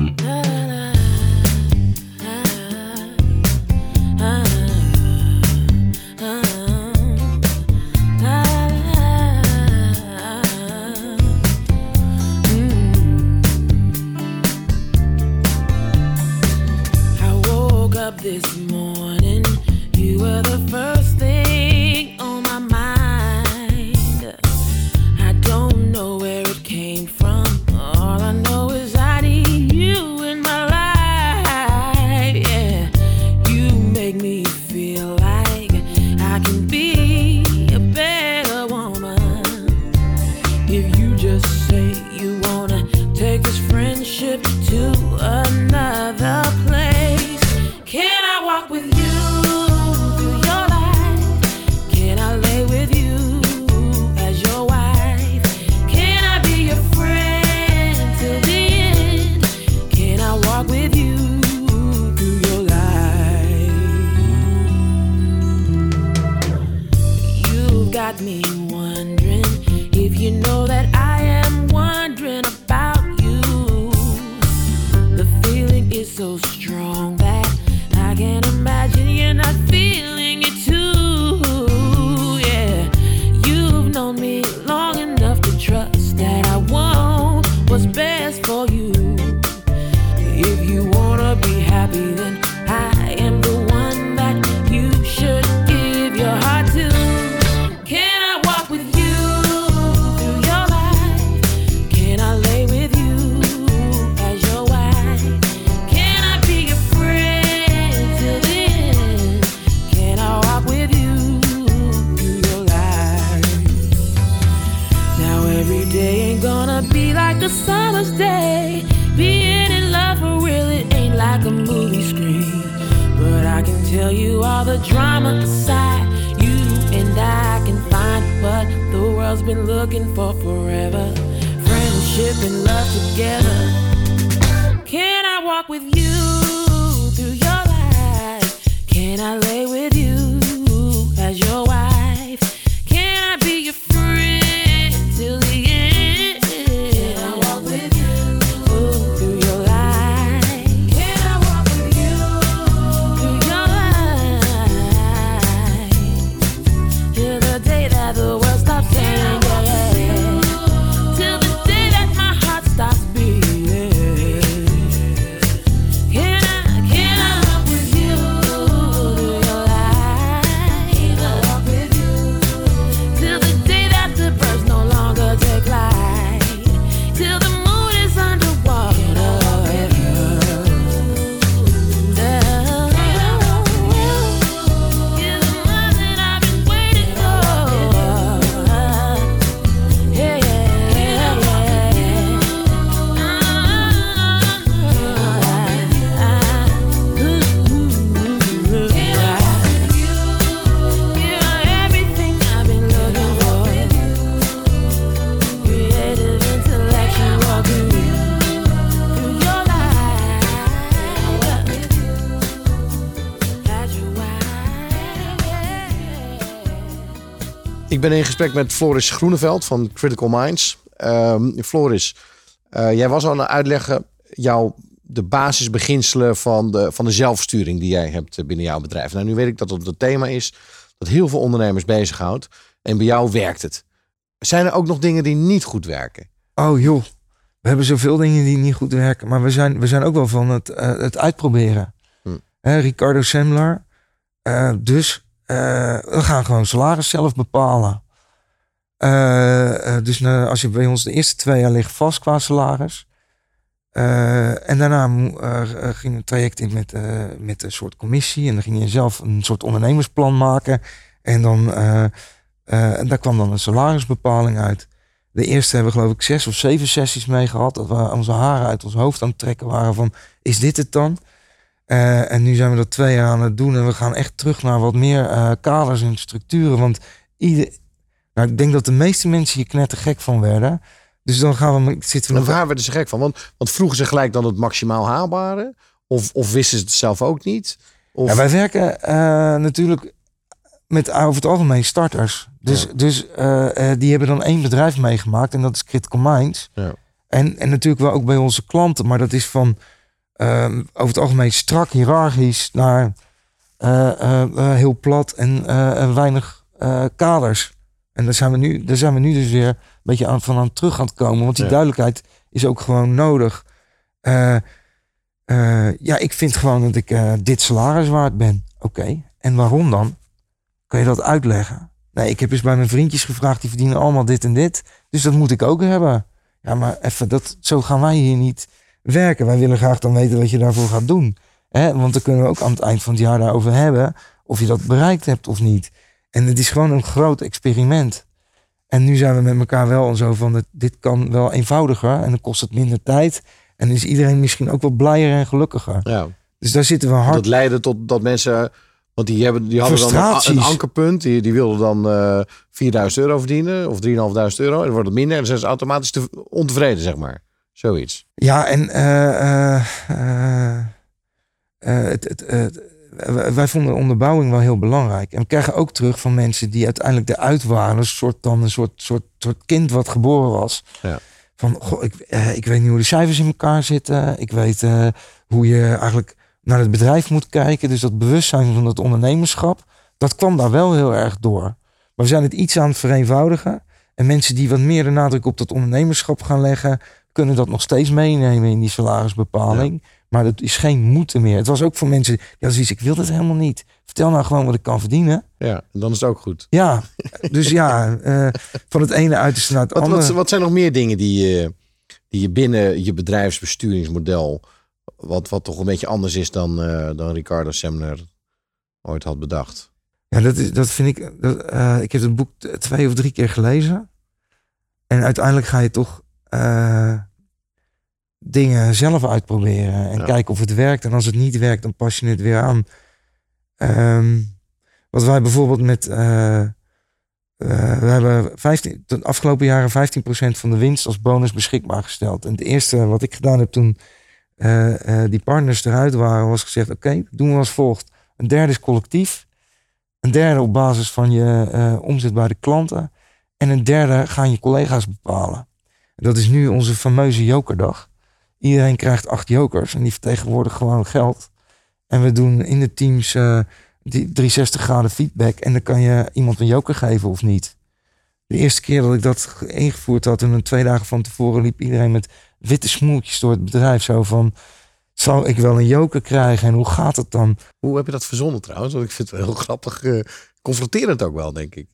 Ik ben in gesprek met Floris Groeneveld van Critical Minds. Ehm, Floris, eh, jij was al aan het uitleggen jouw, de basisbeginselen van de, van de zelfsturing die jij hebt eh, binnen jouw bedrijf. Nou, nu weet ik dat het een thema is dat heel veel ondernemers bezighoudt. En bij jou werkt het. Zijn er ook nog dingen die niet goed werken? Oh joh, we hebben zoveel dingen die niet goed werken. Maar we zijn, we zijn ook wel van het, eh, het uitproberen. Hm. Ricardo Semler. dus eh, we gaan gewoon salaris zelf bepalen. Eh, eh, dus na- als je bij ons de eerste twee jaar ligt vast qua salaris. En daarna ging een traject in met, met een soort commissie. En dan ging je zelf een soort ondernemersplan maken. En dan, en daar kwam dan een salarisbepaling uit. De eerste hebben we geloof ik zes of zeven sessies mee gehad. Dat we onze haren uit ons hoofd aan het trekken waren van, is dit het dan? Eh, en nu zijn we dat twee jaar aan het doen. En we gaan echt terug naar wat meer eh, kaders en structuren. Want ieder, nou, ik denk dat de meeste mensen hier knettergek van werden. Dus dan gaan we, zitten we En nog... waar werden ze gek van? Want, want vroegen ze gelijk dan het maximaal haalbare? Of, of wisten ze het zelf ook niet? Of... Ja, wij werken eh, natuurlijk met over het algemeen starters. Dus, dus die hebben dan één bedrijf meegemaakt en dat is Critical Minds. Ja. En, en natuurlijk wel ook bij onze klanten, maar dat is van over het algemeen strak hiërarchisch naar eh, eh, eh, heel plat en en weinig kaders. En daar zijn, we nu, daar zijn we nu dus weer een beetje aan, van aan terug aan het komen. Want die Ja. duidelijkheid is ook gewoon nodig. Ja, ik vind gewoon dat ik dit salaris waard ben. Oké, en waarom dan? Kan je dat uitleggen? Nee, ik heb eens bij mijn vriendjes gevraagd, die verdienen allemaal dit en dit. Dus dat moet ik ook hebben. Ja, maar even, dat, zo gaan wij hier niet werken. Wij willen graag dan weten wat je daarvoor gaat doen. Hè? Want dan kunnen we ook aan het eind van het jaar daarover hebben. Of je dat bereikt hebt of niet. En het is gewoon een groot experiment. En nu zijn we met elkaar wel zo van, dit kan wel eenvoudiger. En dan kost het minder tijd. En is iedereen misschien ook wel blijer en gelukkiger. Ja. Dus daar zitten we hard Dat leidde tot dat mensen... Want die, hebben, die hadden dan een, ankerpunt. Die, die wilden dan eh 4000 euro verdienen. Of 3.500 euro. En dan wordt het minder. En dan zijn ze automatisch te, ontevreden, zeg maar. Zoiets. Ja, en eh, eh, eh, het, het, het- wij- vonden de onderbouwing wel heel belangrijk. En we krijgen ook terug van mensen die uiteindelijk eruit waren. Een soort, dan een soort, soort, soort kind wat geboren was. Ja. Van, goh, ik, eh, ik weet niet hoe de cijfers in elkaar zitten. Ik weet eh, hoe je eigenlijk naar het bedrijf moet kijken. Dus dat bewustzijn van het ondernemerschap, dat kwam daar wel heel erg door. Maar we zijn het iets aan het vereenvoudigen. En mensen die wat meer de nadruk op dat ondernemerschap gaan leggen, kunnen dat nog steeds meenemen in die salarisbepaling. Maar dat is geen moeten meer. Het was ook voor mensen die hadden zoiets, ik wil dat helemaal niet. Vertel nou gewoon wat ik kan verdienen. Ja, dan is het ook goed. Ja, dus ja, eh, van het ene uiterste naar het Wat, andere. wat, wat zijn nog meer dingen die je, die je binnen je bedrijfsbesturingsmodel... Wat, wat toch een beetje anders is dan, eh, dan Ricardo Semner ooit had bedacht? Ja, dat, is, dat vind ik. Dat, eh, ik heb het boek twee of drie keer gelezen. En uiteindelijk ga je toch eh, dingen zelf uitproberen. En Ja. kijken of het werkt. En als het niet werkt, dan pas je het weer aan. Ehm, wat wij bijvoorbeeld met. eh, eh, we hebben 15, de afgelopen jaren 15% van de winst als bonus beschikbaar gesteld. En het eerste wat ik gedaan heb toen die partners eruit waren, was gezegd: Oké, doen we als volgt. Een derde is collectief. Een derde op basis van je omzet bij de klanten. En een derde gaan je collega's bepalen. Dat is nu onze fameuze jokerdag. Iedereen krijgt acht jokers en die vertegenwoordigen gewoon geld. En we doen in de teams eh, die 360 graden feedback. En dan kan je iemand een joker geven of niet. De eerste keer dat ik dat ge- ingevoerd had, en twee dagen van tevoren liep iedereen met witte smoeltjes door het bedrijf. Zo van, zal ik wel een joker krijgen en hoe gaat het dan? Hoe heb je dat verzonnen trouwens? Want ik vind het wel heel grappig. eh, confronterend ook wel, denk ik.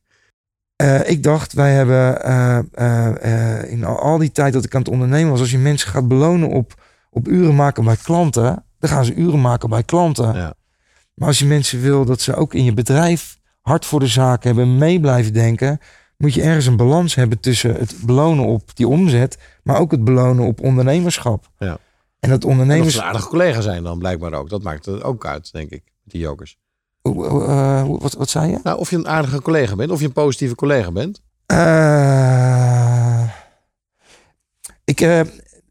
Eh, ik dacht, wij hebben eh, eh, in al, al die tijd dat ik aan het ondernemen was, als je mensen gaat belonen op, op uren maken bij klanten, dan gaan ze uren maken bij klanten. Ja. Maar als je mensen wil dat ze ook in je bedrijf hard voor de zaak hebben, mee blijven denken, moet je ergens een balans hebben tussen het belonen op die omzet, maar ook het belonen op ondernemerschap. Ja. En dat En ondernemers. ze een aardige collega zijn dan blijkbaar ook. Dat maakt het ook uit, denk ik. Die jokers. Eh, wat, wat zei je? Nou, of je een aardige collega bent. Of je een positieve collega bent. Eh, ik, eh,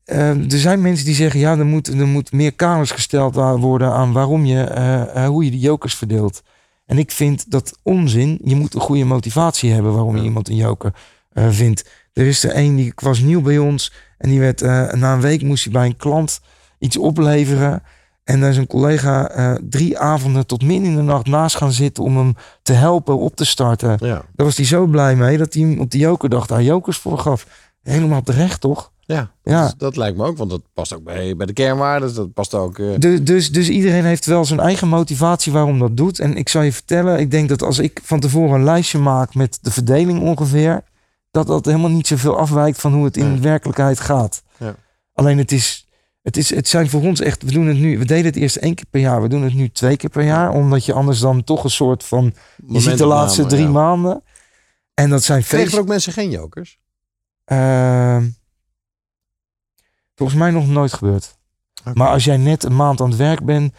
er zijn mensen die zeggen, ja, er moet, er moet meer kaders gesteld worden aan waarom je, hoe je de jokers verdeelt. En ik vind dat onzin. Je moet een goede motivatie hebben waarom je iemand een joker vindt. Er is er een die was nieuw bij ons en die werd na een week moest hij bij een klant iets opleveren. En daar is een collega eh, drie avonden tot min in de nacht naast gaan zitten om hem te helpen op te starten. Ja. Daar was hij zo blij mee dat hij hem op die jokerdag daar jokers voor gaf. Helemaal terecht, toch? Ja, Ja. Dus dat lijkt me ook. Want dat past ook bij, bij de kernwaarden. Dat past ook... eh, Dus, dus, dus iedereen heeft wel zijn eigen motivatie waarom dat doet. En ik zal je vertellen, ik denk dat als ik van tevoren een lijstje maak met de verdeling ongeveer, dat dat helemaal niet zoveel afwijkt van hoe het in Nee. werkelijkheid gaat. Ja. Alleen het is, het is, het zijn voor ons echt, we doen het nu, we deden het eerst één keer per jaar, we doen het nu twee keer per jaar, omdat je anders dan toch een soort van, je ziet de laatste drie ja. maanden. En dat zijn Kregen er feest, ook mensen geen jokers? Ehm, volgens mij nog nooit gebeurd. Maar als jij net een maand aan het werk bent,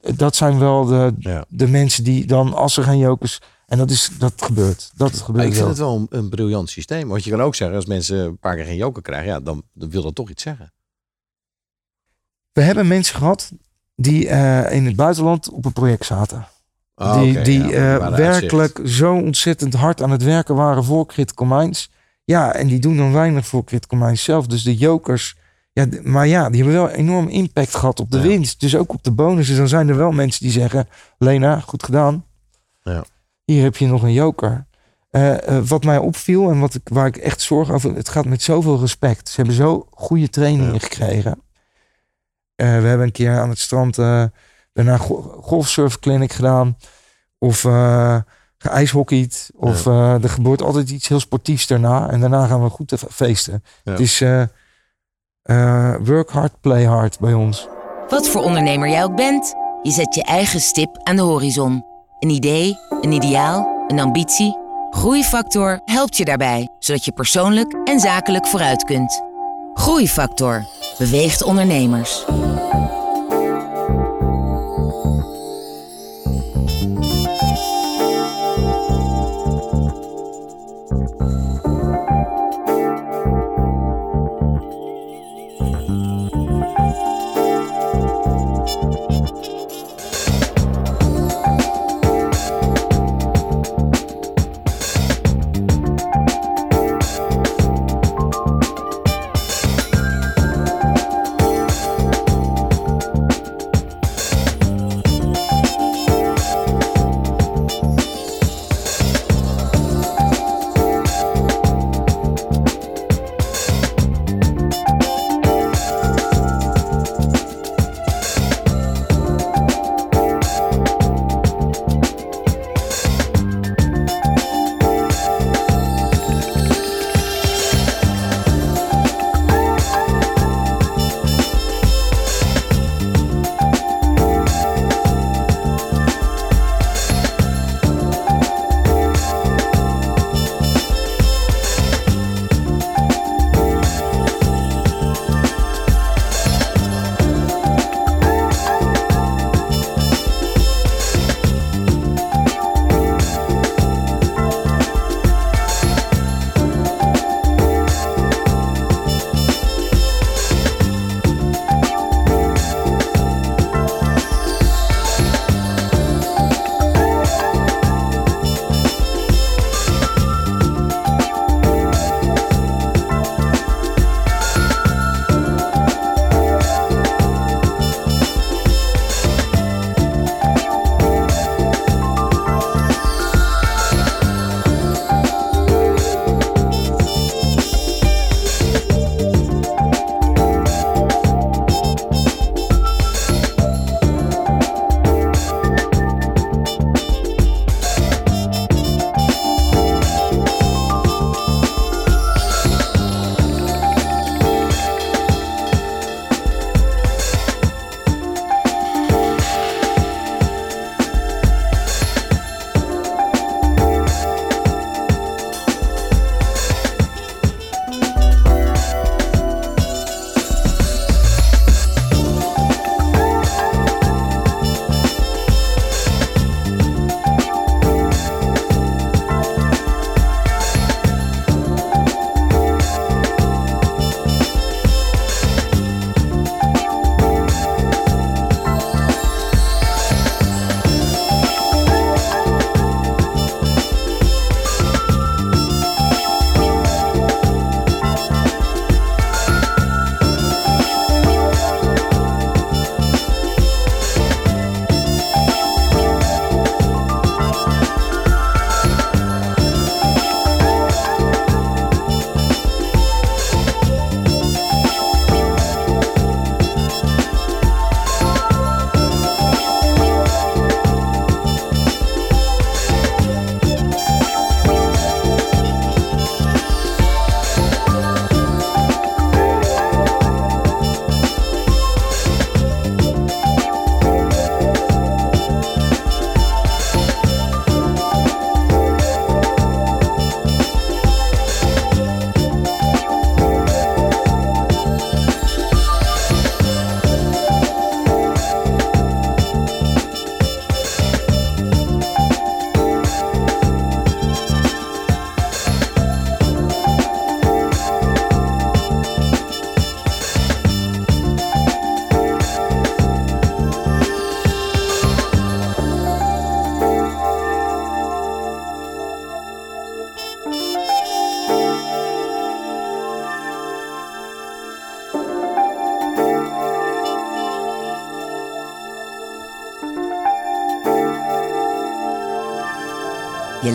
dat zijn wel de, Ja. de mensen die dan, als er geen jokers, en dat is dat gebeurt. Dat gebeurt ik vind wel. het wel een, een briljant systeem. Want je kan ook zeggen, als mensen een paar keer geen joker krijgen, ja, dan, dan wil dat toch iets zeggen. We hebben mensen gehad die eh, in het buitenland op een project zaten. Ah, die die ja, eh, werkelijk zo ontzettend hard aan het werken waren voor Critical Minds. Ja, en die doen dan weinig voor Critical Minds zelf. Dus de jokers, ja, maar ja, die hebben wel enorm impact gehad op de winst. Dus ook op de bonussen. Dan zijn er wel mensen die zeggen, Lena, goed gedaan. Ja. Hier heb je nog een joker. Eh, wat mij opviel en wat ik, waar ik echt zorg over... Het gaat met zoveel respect. Ze hebben zo goede trainingen gekregen. Eh, we hebben een keer aan het strand eh, daarna go golfsurfclinic gedaan. Of eh geijshockeyd. Of eh, er gebeurt altijd iets heel sportiefs daarna. En daarna gaan we goed te feesten. Ja. Het is eh, eh, work hard, play hard bij ons. Wat voor ondernemer jij ook bent, je zet je eigen stip aan de horizon. Een idee, een ideaal, een ambitie. Groeifactor helpt je daarbij, zodat je persoonlijk en zakelijk vooruit kunt. Groeifactor beweegt ondernemers.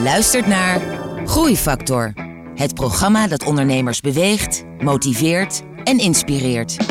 Luistert naar Groeifactor. Het programma dat ondernemers beweegt, motiveert en inspireert.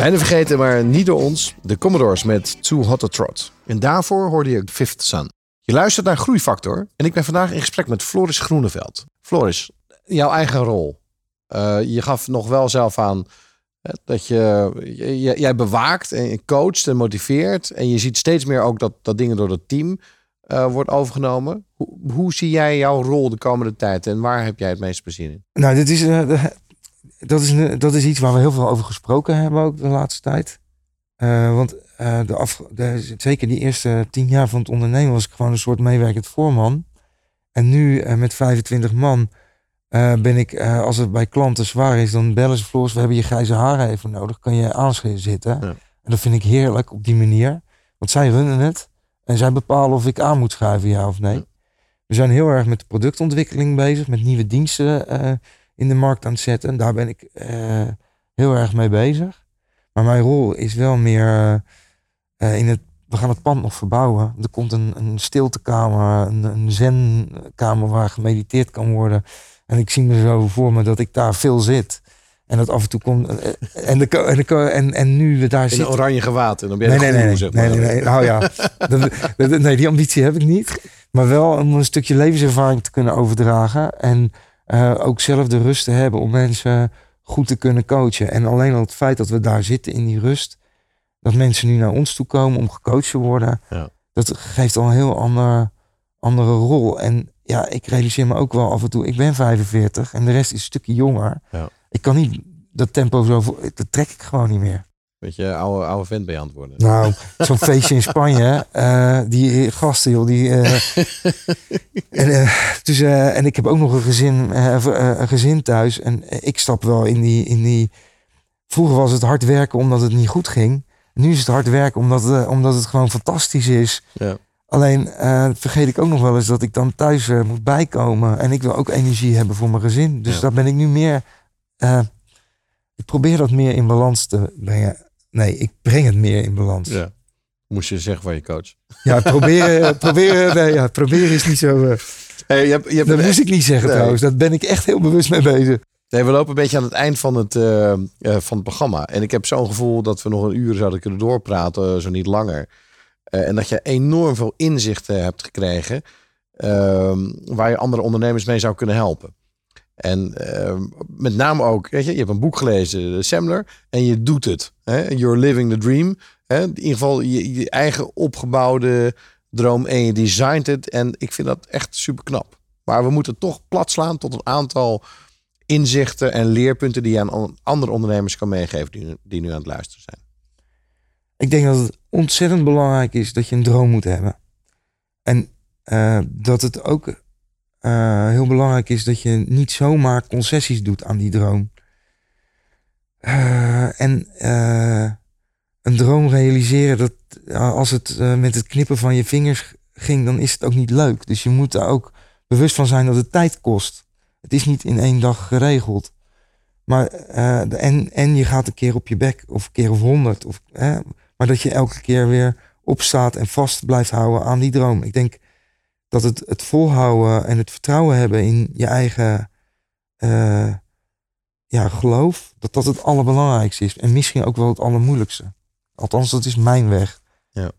Bijna vergeten, maar niet door ons. De Commodores met Too Hot to Trot. En daarvoor hoorde je Fifth Sun. Je luistert naar Groeifactor. En ik ben vandaag in gesprek met Floris Groeneveld. Floris, jouw eigen rol. Eh, je gaf nog wel zelf aan hè, dat je, jij bewaakt en coacht en motiveert. En je ziet steeds meer ook dat, dat dingen door het team eh, wordt overgenomen. Hoe, zie jij jouw rol de komende tijd en waar heb jij het meest plezier in? Nou, dit is, de- dat, is, dat is iets waar we heel veel over gesproken hebben ook de laatste tijd. Eh, want eh, de af, de, zeker die eerste tien jaar van het ondernemen was ik gewoon een soort meewerkend voorman. En nu eh, met 25 man ben ik, als het bij klanten zwaar is, dan bellen ze Floris, we hebben je grijze haren even nodig. Kan je aanzitten? En dat vind ik heerlijk op die manier. Want zij runnen het. En zij bepalen of ik aan moet schuiven, ja of nee. We zijn heel erg met de productontwikkeling bezig, met nieuwe diensten in de markt aan het zetten. Daar ben ik eh, heel erg mee bezig. Maar mijn rol is wel meer eh, in het. We gaan het pand nog verbouwen. Er komt een, een stiltekamer, een, een zenkamer waar gemediteerd kan worden. En ik zie me zo voor me dat ik daar veel zit. En dat af en toe komt. eh, En, de, en, de, en, en nu we daar In zitten. een oranje gewaad en dan ben je Nee, nee, nee, nee, zeg maar. nee, nee, Nou ja, <laughs> dat, dat- nee, die ambitie heb ik niet. Maar wel om een stukje levenservaring te kunnen overdragen. En eh, ook zelf de rust te hebben om mensen goed te kunnen coachen. En alleen al het feit dat we daar zitten in die rust. Dat mensen nu naar ons toe komen om gecoacht te worden. Ja. Dat geeft al een heel ander, andere rol. En ja, ik realiseer me ook wel af en toe, ik ben 45 en de rest is een stukje jonger. Ja. Ik kan niet dat tempo zo, dat trek ik gewoon niet meer. Beetje oude, oude vent je het worden. Nou, zo'n <laughs> feestje in Spanje, eh, die gasten joh, die... eh, <laughs> en, eh, dus, en ik heb ook nog een gezin, een gezin thuis en ik stap wel in die, in die... Vroeger was het hard werken omdat het niet goed ging. Nu is het hard werken omdat, omdat het gewoon fantastisch is. Ja. Alleen vergeet ik ook nog wel eens dat ik dan thuis moet bijkomen. En ik wil ook energie hebben voor mijn gezin. Dus Ja. daar ben ik nu meer... ik probeer dat meer in balans te brengen. Nee, ik breng het meer in balans. Ja, Ja. Moest je zeggen van je coach. proberen, <laughs> proberen, nee, ja, proberen is niet zo... eh, Hey, je hebt, je hebt dat moest ik niet zeggen Nee. trouwens. Daar ben ik echt heel bewust mee bezig. Nee, we lopen een beetje aan het eind van het, eh, eh, van het programma. En ik heb zo'n gevoel dat we nog een uur zouden kunnen doorpraten, zo niet langer. En dat je enorm veel inzichten hebt gekregen ehm, waar je andere ondernemers mee zou kunnen helpen. En ehm, met name ook, weet je, je hebt een boek gelezen, de Semler, en je doet het. Hè? You're living the dream. Hè? In ieder geval je, je eigen opgebouwde droom en je designt het. En ik vind dat echt super knap. Maar we moeten toch plat slaan tot een aantal inzichten en leerpunten die je aan andere ondernemers kan meegeven die nu aan het luisteren zijn. Ik denk dat het ontzettend belangrijk is dat je een droom moet hebben. En eh, dat het ook eh, heel belangrijk is dat je niet zomaar concessies doet aan die droom. Eh, en eh, een droom realiseren, dat als het met het knippen van je vingers ging, dan is het ook niet leuk. Dus je moet daar ook bewust van zijn dat het tijd kost. Het is niet in één dag geregeld. Maar, en, en je gaat een keer op je bek, of een keer of honderd. Of, maar dat je elke keer weer opstaat en vast blijft houden aan die droom. Ik denk dat het, het volhouden en het vertrouwen hebben in je eigen eh, ja, geloof, dat dat het allerbelangrijkste is. En misschien ook wel het allermoeilijkste. Althans, dat is mijn weg. Ja.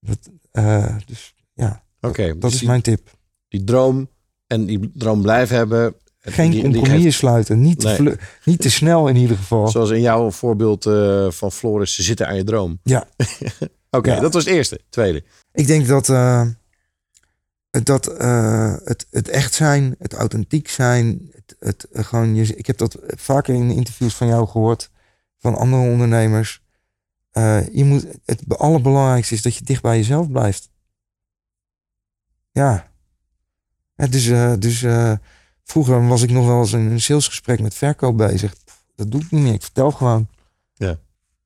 Dat, eh, dus ja, Oké, dat dus is mijn tip. Die droom en die droom blijven hebben. Geen die- sluiten. Niet, te Nee. niet te snel in ieder geval. Zoals in jouw voorbeeld eh, van Floris, ze zitten aan je droom. Ja. <laughs> Oké, Ja. dat was het eerste. Tweede. Ik denk dat, dat eh, het, het echt zijn, het authentiek zijn, het, het eh, gewoon je, ik heb dat vaker in interviews van jou gehoord, van andere ondernemers. Eh, je moet, het allerbelangrijkste is dat je dicht bij jezelf blijft. Ja. Ja, dus dus vroeger was ik nog wel eens in een salesgesprek met verkoop bezig. Dat doe ik niet meer. Ik vertel gewoon. Ja.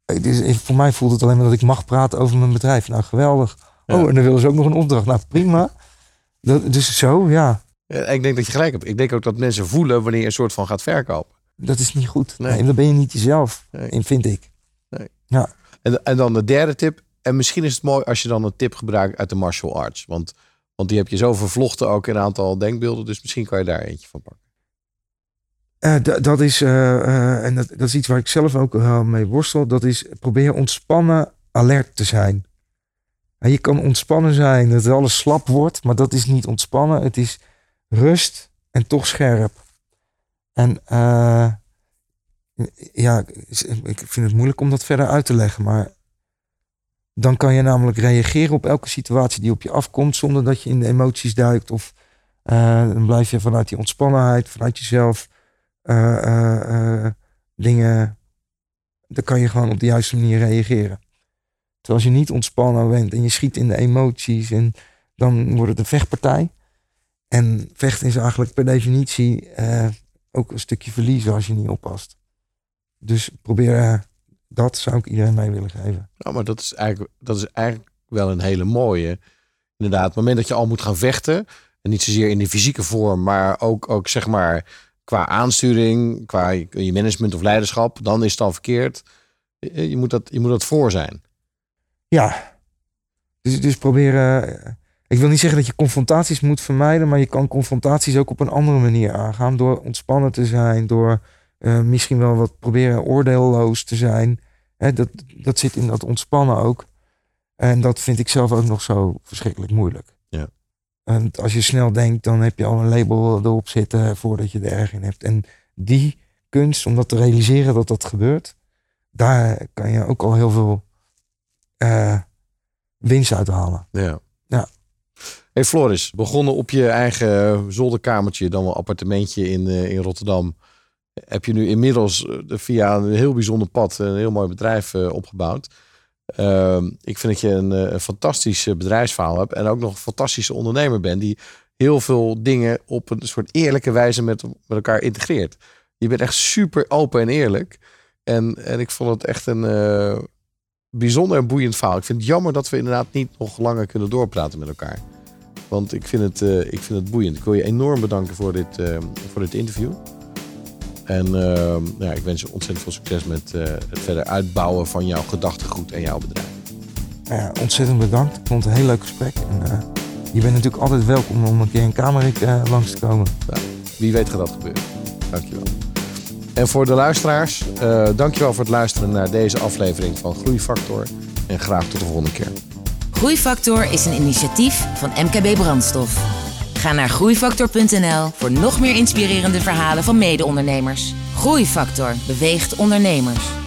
Is, voor mij voelt het alleen maar dat ik mag praten over mijn bedrijf. Nou, geweldig. Ja. Oh, en dan willen ze ook nog een opdracht. Nou, prima. Dat, dus zo, ja. Ik denk dat je gelijk hebt. Ik denk ook dat mensen voelen wanneer je een soort van gaat verkopen. Dat is niet goed. Nee. Nee, dan ben je niet jezelf, Nee. in, vind ik. Nee. Ja. En, en dan de derde tip. En misschien is het mooi als je dan een tip gebruikt uit de martial arts. Want, want die heb je zo vervlochten ook in een aantal denkbeelden. Dus misschien kan je daar eentje van pakken. Eh, dat is, eh, eh, en dat, dat is iets waar ik zelf ook wel mee worstel. Dat is probeer ontspannen, alert te zijn. Je kan ontspannen zijn, dat alles slap wordt, maar dat is niet ontspannen. Het is rust en toch scherp. En eh, ja, ik vind het moeilijk om dat verder uit te leggen, maar dan kan je namelijk reageren op elke situatie die op je afkomt, zonder dat je in de emoties duikt. Of eh, dan blijf je vanuit die ontspannenheid, vanuit jezelf eh, dingen. Dan kan je gewoon op de juiste manier reageren. Terwijl als je niet ontspannen bent en je schiet in de emoties, en dan wordt het een vechtpartij. En vechten is eigenlijk per definitie eh, ook een stukje verliezen als je niet oppast. Dus probeer eh, dat, zou ik iedereen mee willen geven. Nou, maar dat is, eigenlijk, dat is eigenlijk wel een hele mooie. Inderdaad, het moment dat je al moet gaan vechten. En niet zozeer in de fysieke vorm, maar ook, ook zeg maar qua aansturing, qua je management of leiderschap. Dan is het al verkeerd. Je moet dat, je moet dat voor zijn. Ja. Dus, dus probeer. eh, ik wil niet zeggen dat je confrontaties moet vermijden, maar je kan confrontaties ook op een andere manier aangaan. Door ontspannen te zijn, door eh, misschien wel wat proberen oordeelloos te zijn. Hè, dat, dat zit in dat ontspannen ook. En dat vind ik zelf ook nog zo verschrikkelijk moeilijk. Ja. En als je snel denkt, dan heb je al een label erop zitten voordat je er erg in hebt. En die kunst, om dat te realiseren dat dat gebeurt, daar kan je ook al heel veel eh, winst uithalen. Ja. Ja. Hey Floris, begonnen op je eigen zolderkamertje, dan wel appartementje in, eh, in Rotterdam. Heb je nu inmiddels eh, via een heel bijzonder pad een heel mooi bedrijf eh, opgebouwd. Ehm, ik vind dat je een, eh, een fantastisch eh, bedrijfsverhaal hebt. En ook nog een fantastische ondernemer bent. Die heel veel dingen op een soort eerlijke wijze met, met elkaar integreert. Je bent echt super open en eerlijk. En, en ik vond het echt een eh, bijzonder en boeiend verhaal. Ik vind het jammer dat we inderdaad niet nog langer kunnen doorpraten met elkaar. Want ik vind het, eh, ik vind het boeiend. Ik wil je enorm bedanken voor dit, eh, voor dit interview. En eh, ja, ik wens je ontzettend veel succes met eh, het verder uitbouwen van jouw gedachtegoed en jouw bedrijf. Ja, ontzettend bedankt. Ik vond het een heel leuk gesprek. En, je bent natuurlijk altijd welkom om een keer in Kamerik langs te komen. Wie weet gaat dat gebeuren. Dankjewel. En voor de luisteraars, eh dankjewel voor het luisteren naar deze aflevering van Groeifactor. En graag tot de volgende keer. Groeifactor is een initiatief van MKB Brandstof. Ga naar groeifactor.nl voor nog meer inspirerende verhalen van mede-ondernemers. Groeifactor beweegt ondernemers.